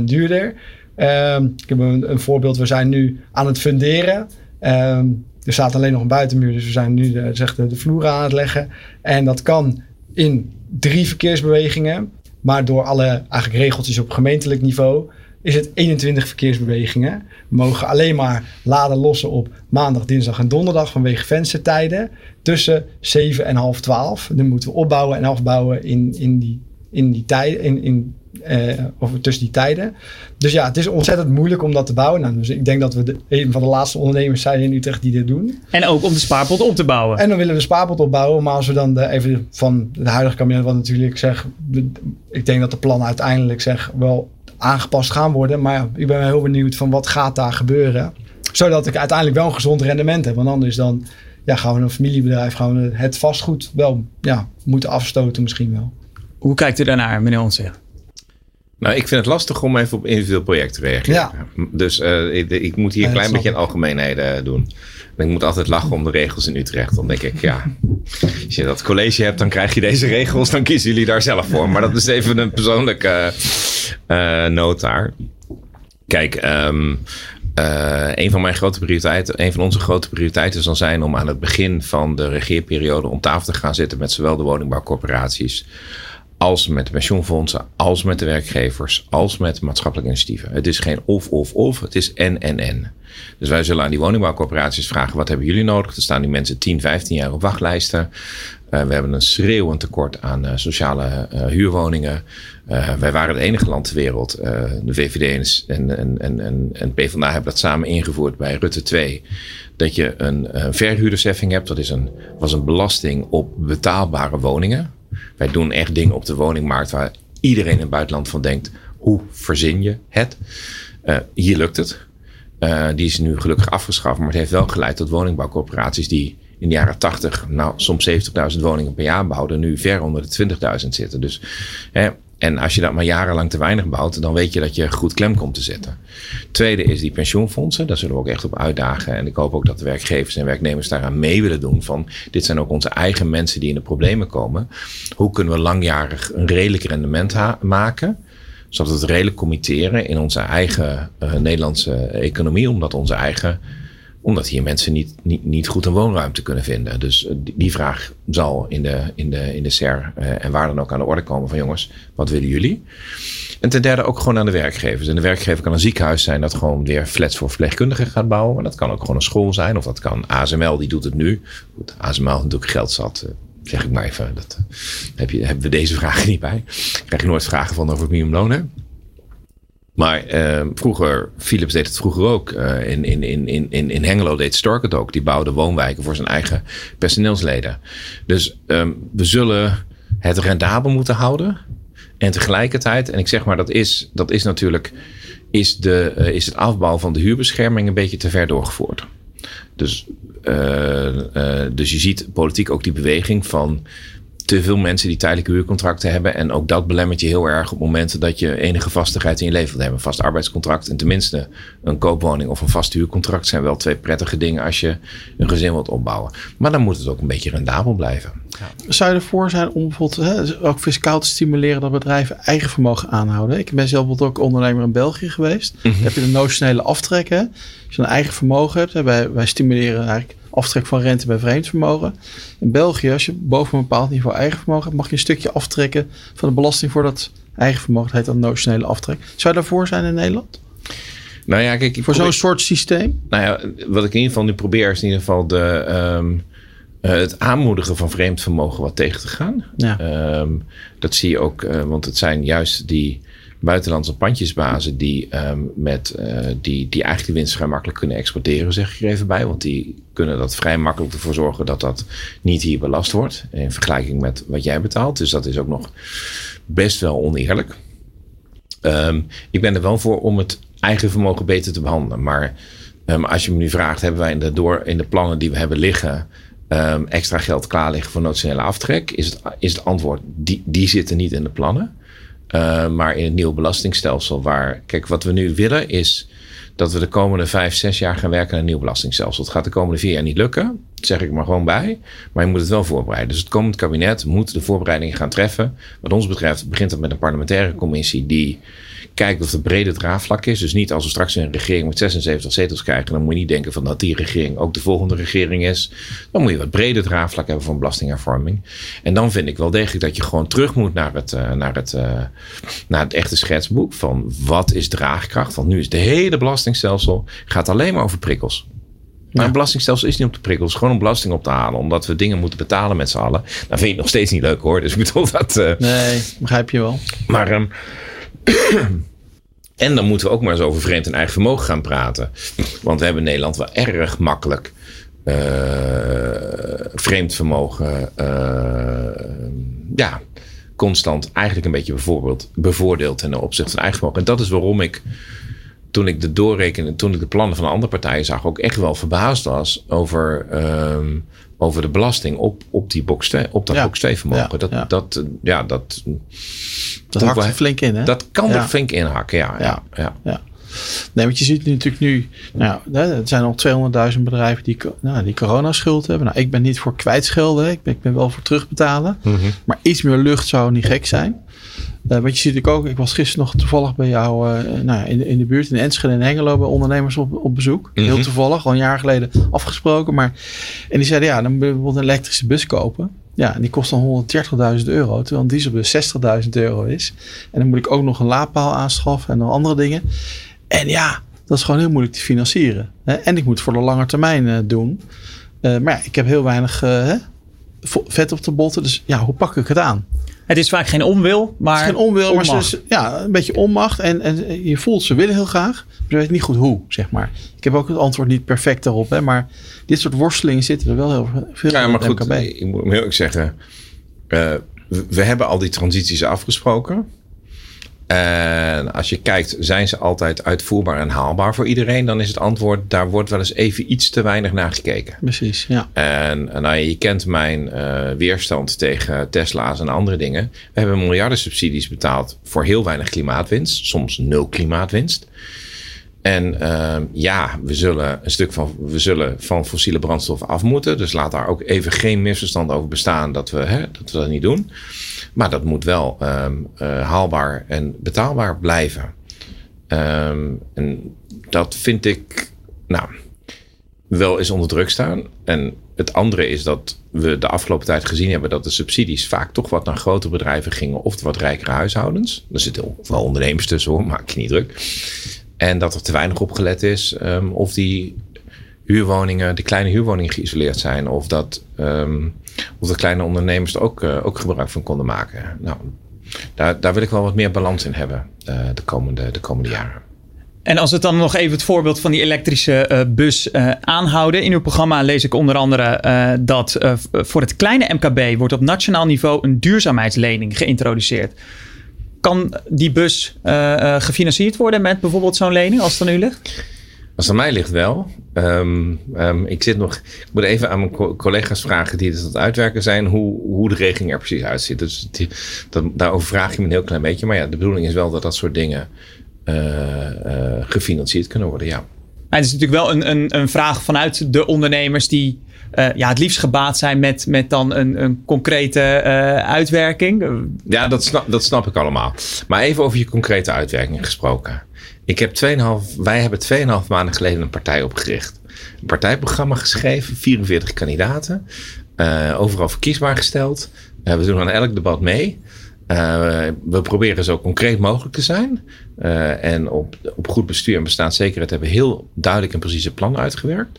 30% duurder. Ehm, ik heb een, voorbeeld. We zijn nu aan het funderen. Ehm, er staat alleen nog een buitenmuur, dus we zijn nu de, zeg de, de vloer aan het leggen. En dat kan in drie verkeersbewegingen. Maar door alle eigenlijk regeltjes op gemeentelijk niveau is het 21 verkeersbewegingen. We mogen alleen maar laden lossen op maandag, dinsdag en donderdag vanwege venstertijden. Tussen 7 en half 12. Dan moeten we opbouwen en afbouwen in, in die, in die tijden. In, in uh, of tussen die tijden. Dus ja, het is ontzettend moeilijk om dat te bouwen. Nou, dus ik denk dat we de, een van de laatste ondernemers zijn in Utrecht die dit doen. En ook om de spaarpot op te bouwen. En dan willen we de spaarpot opbouwen. Maar als we dan de, even van de huidige kabinet, wat natuurlijk zeg, ik denk dat de plannen uiteindelijk zeg wel aangepast gaan worden. Maar ja, ik ben heel benieuwd van wat gaat daar gebeuren. Zodat ik uiteindelijk wel een gezond rendement heb. Want anders dan ja, gaan we een familiebedrijf, gaan we het vastgoed wel ja, moeten afstoten misschien wel. Hoe kijkt u daarnaar, meneer Ontzeg? Nou, ik vind het lastig om even op individueel project te reageren. Ja. Dus uh, ik, ik, moet hier een klein beetje in algemeenheden doen. ik moet altijd lachen om de regels in Utrecht. Dan denk ik, ja, als je dat college hebt, dan krijg je deze regels. Dan kiezen jullie daar zelf voor. Maar dat is even een persoonlijke uh, noot daar. Kijk, um, uh, een van mijn grote prioriteiten, een van onze grote prioriteiten zal zijn om aan het begin van de regeerperiode om tafel te gaan zitten met zowel de woningbouwcorporaties als met de pensioenfondsen, als met de werkgevers, als met maatschappelijke initiatieven. Het is geen of, of, of. Het is en, en, en. Dus wij zullen aan die woningbouwcorporaties vragen: wat hebben jullie nodig? Er staan nu mensen 10, 15 jaar op wachtlijsten. Uh, we hebben een schreeuwend tekort aan uh, sociale uh, huurwoningen. wij waren het enige land ter wereld. de VVD en, en, en, en, en PvdA hebben dat samen ingevoerd bij Rutte 2. Dat je een, een verhuurdersheffing hebt. Dat is een, was een belasting op betaalbare woningen. Wij doen echt dingen op de woningmarkt waar iedereen in het buitenland van denkt: hoe verzin je het? hier lukt het. die is nu gelukkig afgeschaft, maar het heeft wel geleid tot woningbouwcorporaties die in de jaren 80 nou, soms 70.000 woningen per jaar bouwden, nu ver onder de 20.000 zitten. Dus, hè, en als je dat maar jarenlang te weinig bouwt, dan weet je dat je goed klem komt te zetten. Tweede is die pensioenfondsen. Daar zullen we ook echt op uitdagen. En ik hoop ook dat de werkgevers en werknemers daaraan mee willen doen. Van dit zijn ook onze eigen mensen die in de problemen komen. Hoe kunnen we langjarig een redelijk rendement maken? Zodat we het redelijk committeren in onze eigen uh, Nederlandse economie. Omdat onze eigen omdat hier mensen niet, niet, niet goed een woonruimte kunnen vinden. Dus eh, die vraag zal in de, in de, in de SER uh, en waar dan ook aan de orde komen van jongens, wat willen jullie? En ten derde ook gewoon aan de werkgevers. En de werkgever kan een ziekenhuis zijn dat gewoon weer flats voor verpleegkundigen gaat bouwen. Maar dat kan ook gewoon een school zijn. Of dat kan ASML, die doet het nu. Goed, ASML natuurlijk geld zat. Uh, zeg ik maar even. Dat, heb je, hebben we deze vragen niet bij. Krijg je nooit vragen van over het minimumloon. Maar uh, vroeger, Philips deed het vroeger ook. Uh, in, in, in, in, in Hengelo deed Stork het ook. Die bouwde woonwijken voor zijn eigen personeelsleden. Dus um, we zullen het rendabel moeten houden. En tegelijkertijd, en ik zeg maar, dat is, dat is natuurlijk, is, de, uh, is het afbouw van de huurbescherming een beetje te ver doorgevoerd. Dus, dus je ziet politiek ook die beweging van te veel mensen die tijdelijke huurcontracten hebben. En ook dat belemmert je heel erg op momenten dat je enige vastigheid in je leven wilt hebben. Een vast arbeidscontract en tenminste een koopwoning of een vast huurcontract zijn wel twee prettige dingen als je een gezin wilt opbouwen. Maar dan moet het ook een beetje rendabel blijven. Ja. Zou je ervoor zijn om bijvoorbeeld hè, ook fiscaal te stimuleren dat bedrijven eigen vermogen aanhouden? Ik ben zelf bijvoorbeeld ook ondernemer in België geweest. Mm heb je de notionele aftrekken. Als je een eigen vermogen hebt, hè, wij, wij stimuleren eigenlijk aftrek van rente bij vreemd vermogen. In België, als je boven een bepaald niveau eigen vermogen hebt, mag je een stukje aftrekken van de belasting voor dat eigen vermogen. Dat heet dan notionele aftrek. Zou je daarvoor zijn in Nederland? Nou ja, kijk, voor zo'n soort systeem? Nou ja, wat ik in ieder geval nu probeer is in ieder geval de, um, uh, het aanmoedigen van vreemd vermogen wat tegen te gaan. Ja. Um, dat zie je ook, uh, want het zijn juist die buitenlandse pandjesbazen die, um, met, uh, die, die eigenlijk de winst vrij makkelijk kunnen exporteren, zeg ik er even bij. Want die kunnen dat vrij makkelijk ervoor zorgen dat dat niet hier belast wordt. In vergelijking met wat jij betaalt. Dus dat is ook nog best wel oneerlijk. Um, ik ben er wel voor om het eigen vermogen beter te behandelen. Maar um, als je me nu vraagt, hebben wij in de, door, in de plannen die we hebben liggen. Extra geld klaar liggen voor notionele aftrek? Is het, is het antwoord, die, die zitten niet in de plannen. Uh, maar in het nieuwe belastingstelsel, waar, kijk, wat we nu willen is dat we de komende vijf, zes jaar gaan werken aan een nieuw belastingstelsel. Het gaat de komende vier jaar niet lukken, dat zeg ik maar gewoon bij. Maar je moet het wel voorbereiden. Dus het komend kabinet moet de voorbereidingen gaan treffen. Wat ons betreft begint het met een parlementaire commissie die kijkt of er brede draagvlak is. Dus niet als we straks een regering met 76 zetels krijgen, dan moet je niet denken van dat die regering ook de volgende regering is. Dan moet je wat brede draagvlak hebben voor belastinghervorming. En dan vind ik wel degelijk dat je gewoon terug moet naar het, uh, naar het, uh, naar het echte schetsboek van wat is draagkracht. Want nu is de hele belastingstelsel gaat alleen maar over prikkels. Maar een belastingstelsel is niet om te prikkelen, het is gewoon om belasting op te halen. Omdat we dingen moeten betalen met z'n allen. Dan vind je het nog steeds niet leuk hoor. Dus ik bedoel dat. Uh, nee, begrijp je wel. Maar um, en dan moeten we ook maar eens over vreemd en eigen vermogen gaan praten. Want we hebben in Nederland wel erg makkelijk uh, vreemd vermogen. Uh, ja, constant eigenlijk een beetje bijvoorbeeld bevoordeeld ten opzichte van eigen vermogen. En dat is waarom ik toen ik de doorrekenen, toen ik de plannen van de andere partijen zag, ook echt wel verbaasd was over um, over de belasting op, op, die box 2, op dat ja. box 2 vermogen. Ja, dat, dat, ja, dat, dat hakt er flink in, hè? Dat kan er flink in hakken, ja. ja. ja. ja. Nee, want je ziet natuurlijk nu, nou, er zijn al 200.000 bedrijven die, nou, die coronaschuld hebben. Nou, ik ben niet voor kwijtschelden, ik ben, ik ben wel voor terugbetalen. Mm -hmm. Maar iets meer lucht zou niet gek zijn. Uh, want je ziet ik ook, ik was gisteren nog toevallig bij jou uh, nou, in, in de buurt in Enschede en Hengelo bij ondernemers op, op bezoek. Mm -hmm. Heel toevallig, al een jaar geleden afgesproken. Maar, en die zeiden ja, dan moet je bijvoorbeeld een elektrische bus kopen. Ja, en die kost dan 130.000 euro, terwijl een dieselbus 60.000 euro is. En dan moet ik ook nog een laadpaal aanschaffen en nog andere dingen. En ja, Dat is gewoon heel moeilijk te financieren. Hè? En ik moet voor de lange termijn doen. maar ja, ik heb heel weinig vet op de botten. Dus ja, hoe pak ik het aan? Het is vaak geen onwil, maar. Het is geen onwil, maar is, ja, een beetje onmacht. En, en je voelt ze willen heel graag, maar je weet niet goed hoe, zeg maar. Ik heb ook het antwoord niet perfect daarop, hè, maar dit soort worstelingen zitten er wel heel veel ja, maar goed, MKB. Ik moet heel eerlijk zeggen, uh, we hebben al die transities afgesproken. En als je kijkt, zijn ze altijd uitvoerbaar en haalbaar voor iedereen? Dan is het antwoord, daar wordt wel eens even iets te weinig naar gekeken. Precies, ja. En nou, je kent mijn uh, weerstand tegen Tesla's en andere dingen. We hebben miljarden subsidies betaald voor heel weinig klimaatwinst. Soms nul klimaatwinst. En uh, ja, we zullen een stuk van, we zullen van fossiele brandstoffen af moeten. Dus laat daar ook even geen misverstand over bestaan dat we, hè, dat, we dat niet doen. Maar dat moet wel um, uh, haalbaar en betaalbaar blijven. Um, en dat vind ik, nou, wel eens onder druk staan. En het andere is dat we de afgelopen tijd gezien hebben dat de subsidies vaak toch wat naar grotere bedrijven gingen of wat rijkere huishoudens. Er zitten wel ondernemers tussen hoor, maak je niet druk. En dat er te weinig op gelet is um, of die huurwoningen, de kleine huurwoningen geïsoleerd zijn. Of dat, de kleine ondernemers er ook, uh, ook gebruik van konden maken. Nou, daar, daar wil ik wel wat meer balans in hebben uh, de, komende, de komende jaren. En als we dan nog even het voorbeeld van die elektrische uh, bus aanhouden. In uw programma lees ik onder andere dat voor het kleine MKB wordt op nationaal niveau een duurzaamheidslening geïntroduceerd. Kan die bus gefinancierd worden met bijvoorbeeld zo'n lening als het aan u ligt? Als het aan mij ligt wel. Um, um, ik zit nog. Ik moet even aan mijn collega's vragen die het aan het uitwerken zijn. Hoe, hoe de regeling er precies uitziet. Dus die, dat, daarover vraag je me een heel klein beetje. Maar ja, de bedoeling is wel dat dat soort dingen uh, uh, gefinancierd kunnen worden. Ja. Maar het is natuurlijk wel een, een, een vraag vanuit de ondernemers die uh, ja, het liefst gebaat zijn met, met dan een, een concrete uh, uitwerking. Ja, dat snap, dat snap ik allemaal. Maar even over je concrete uitwerking gesproken. Ik heb 2,5, wij hebben 2,5 maanden geleden een partij opgericht. Een partijprogramma geschreven, 44 kandidaten. Uh, overal verkiesbaar gesteld. Uh, we doen aan elk debat mee. Uh, we proberen zo concreet mogelijk te zijn. en op, op goed bestuur en bestaanszekerheid hebben we heel duidelijk en precieze plannen uitgewerkt.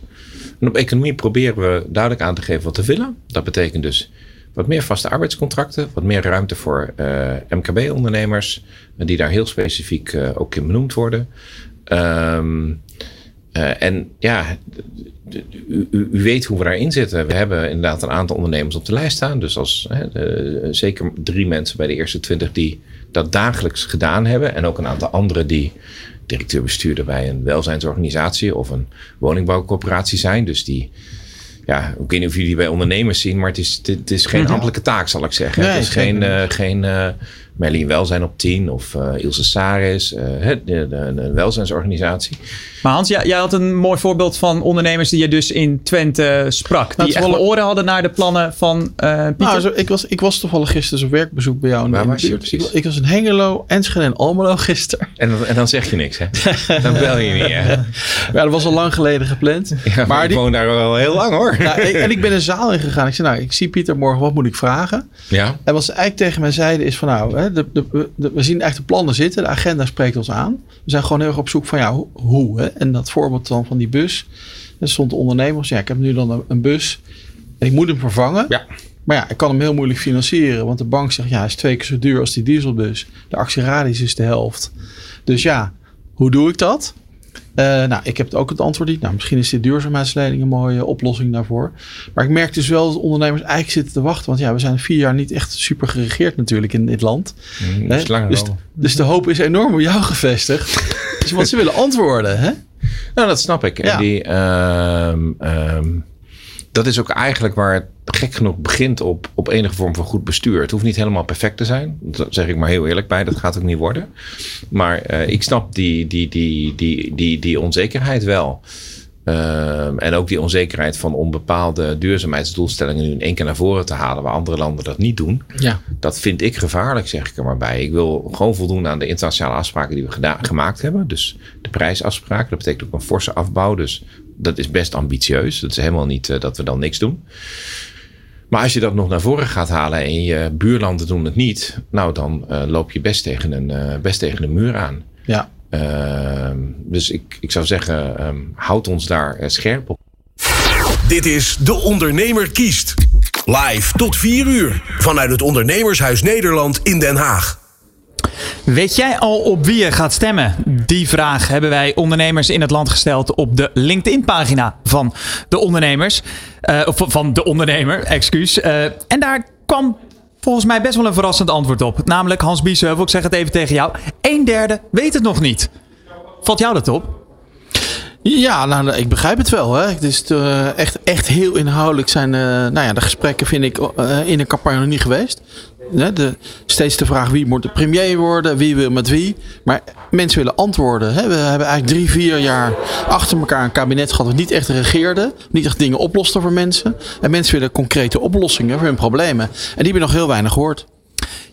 En op economie proberen we duidelijk aan te geven wat we willen. Dat betekent dus wat meer vaste arbeidscontracten, wat meer ruimte voor uh, MKB-ondernemers, die daar heel specifiek uh, ook in benoemd worden. Uh, en ja, u, u, weet hoe we daarin zitten. We hebben inderdaad een aantal ondernemers op de lijst staan. Dus als de, zeker drie mensen bij de eerste twintig die dat dagelijks gedaan hebben. En ook een aantal anderen die directeur-bestuurder bij een welzijnsorganisatie of een woningbouwcorporatie zijn. Dus die ja, ik weet niet of jullie bij ondernemers zien, maar het is, het, is geen ambtelijke taak, zal ik zeggen. het is geen, uh, geen uh, Merlin Welzijn op 10 of uh, Ilse Saris, de, de, de, welzijnsorganisatie. Maar Hans, jij, jij, had een mooi voorbeeld van ondernemers die je dus in Twente sprak. Die nou, echt oren hadden naar de plannen van uh, Pieter. Nou, zo, ik, was, ik was toevallig gisteren op werkbezoek bij jou. Waar was je ik, ik, was in Hengelo, Enschede en Almelo gisteren. En, en dan zeg je niks, hè? Dan bel je niet, hè? Ja, dat was al lang geleden gepland. Ja, maar ik die, woon daar wel heel lang, hoor. Ja, ik, en ik ben een zaal in gegaan. Ik zei, nou, ik zie Pieter morgen, wat moet ik vragen? Ja. En wat ze eigenlijk tegen mij zeiden is van, nou, hè, de, de, de, we zien echt de plannen zitten. De agenda spreekt ons aan. We zijn gewoon heel erg op zoek van, ja, hoe? Hè? En dat voorbeeld van die bus. Er stond de ondernemers. Ja, ik heb nu dan een, bus. En ik moet hem vervangen. Ja. Maar ja, ik kan hem heel moeilijk financieren. Want de bank zegt, ja, hij is twee keer zo duur als die dieselbus. De actieradius is de helft. Dus ja, hoe doe ik dat? Uh, nou, ik heb ook het antwoord niet. Nou, misschien is die duurzaamheidslening een mooie oplossing daarvoor. Maar ik merk dus wel dat ondernemers eigenlijk zitten te wachten. Want ja, we zijn vier jaar niet echt super geregeerd natuurlijk in dit land. Mm, dus, dus, de hoop is enorm op jou gevestigd. dus want ze willen antwoorden, hè? Nou, dat snap ik. En die, uh, um, dat is ook eigenlijk waar het gek genoeg begint op, op enige vorm van goed bestuur. Het hoeft niet helemaal perfect te zijn. Dat zeg ik maar heel eerlijk bij. Dat gaat ook niet worden. Maar uh, ik snap die, die, die, die, die, die onzekerheid wel. Uh, en ook die onzekerheid van om bepaalde duurzaamheidsdoelstellingen nu in één keer naar voren te halen, waar andere landen dat niet doen. Ja. Dat vind ik gevaarlijk, zeg ik er maar bij. Ik wil gewoon voldoen aan de internationale afspraken die we gemaakt hebben. Dus de prijsafspraken, dat betekent ook een forse afbouw. Dus dat is best ambitieus. Dat is helemaal niet uh, dat we dan niks doen. Maar als je dat nog naar voren gaat halen en je buurlanden doen het niet, nou dan uh, loop je best tegen een, uh, best tegen een muur aan. Ja. Ehm, dus ik, ik zou zeggen, um, houd ons daar scherp op. Dit is De Ondernemer kiest. Live tot 4 uur vanuit het Ondernemershuis Nederland in Den Haag. Weet jij al op wie je gaat stemmen? Die vraag hebben wij ondernemers in het land gesteld op de LinkedIn-pagina van de ondernemers. Uh, of van de ondernemer, excuus. Uh, en daar kwam volgens mij best wel een verrassend antwoord op. Namelijk Hans Biesheuvel, ik zeg het even tegen jou. Een derde weet het nog niet. Valt jou dat op? Ja, nou, ik begrijp het wel. Hè. Het is uh, echt, echt heel inhoudelijk zijn nou ja, de gesprekken, vind ik, in een campagne nog niet geweest. De, steeds de vraag wie moet de premier worden, wie wil met wie. Maar mensen willen antwoorden. Hè. We hebben eigenlijk drie, vier jaar achter elkaar een kabinet gehad dat niet echt regeerde. Niet echt dingen oploste voor mensen. En mensen willen concrete oplossingen voor hun problemen. En die hebben nog heel weinig gehoord.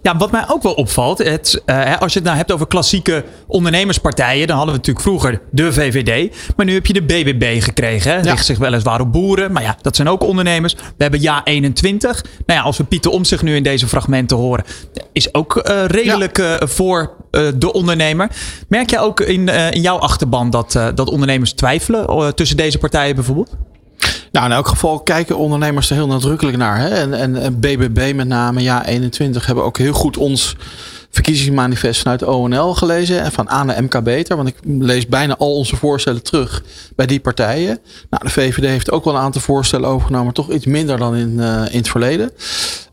Ja, wat mij ook wel opvalt, het, uh, als je het nou hebt over klassieke ondernemerspartijen, dan hadden we natuurlijk vroeger de VVD, maar nu heb je de BBB gekregen. Hè? Richt zich weliswaar op boeren, maar ja, dat zijn ook ondernemers. We hebben Ja 21. Nou ja, als we Pieter om zich nu in deze fragmenten horen, is ook uh, redelijk ja. uh, voor de ondernemer. Merk je ook in, in jouw achterban dat, dat ondernemers twijfelen tussen deze partijen bijvoorbeeld? Nou, in elk geval kijken ondernemers er heel nadrukkelijk naar. Hè? En, en, BBB met name, ja, 21 hebben ook heel goed ons verkiezingsmanifest vanuit ONL gelezen. En van Anne MK Beter. Want ik lees bijna al onze voorstellen terug bij die partijen. Nou, de VVD heeft ook wel een aantal voorstellen overgenomen. Maar toch iets minder dan in, uh, in het verleden.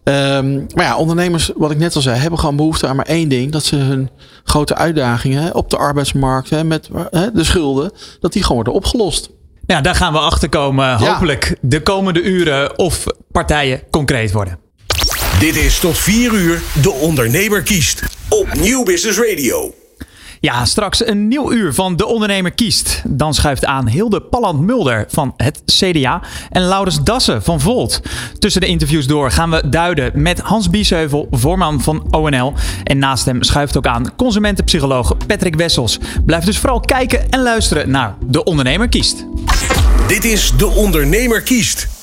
Um, maar ja, ondernemers, wat ik net al zei, hebben gewoon behoefte aan maar één ding. Dat ze hun grote uitdagingen op de arbeidsmarkt hè, met hè, de schulden, dat die gewoon worden opgelost. Ja, daar gaan we achter komen. Hopelijk de komende uren of partijen concreet worden. Dit is tot 4 uur De Ondernemer kiest op Nieuw Business Radio. Ja, straks een nieuw uur van De Ondernemer kiest. Dan schuift aan Hilde Palland-Mulder van het CDA en Laurens Dassen van Volt. Tussen de interviews door gaan we duiden met Hans Biesheuvel, voorman van ONL. En naast hem schuift ook aan consumentenpsycholoog Patrick Wessels. Blijf dus vooral kijken en luisteren naar De Ondernemer kiest. Dit is De Ondernemer kiest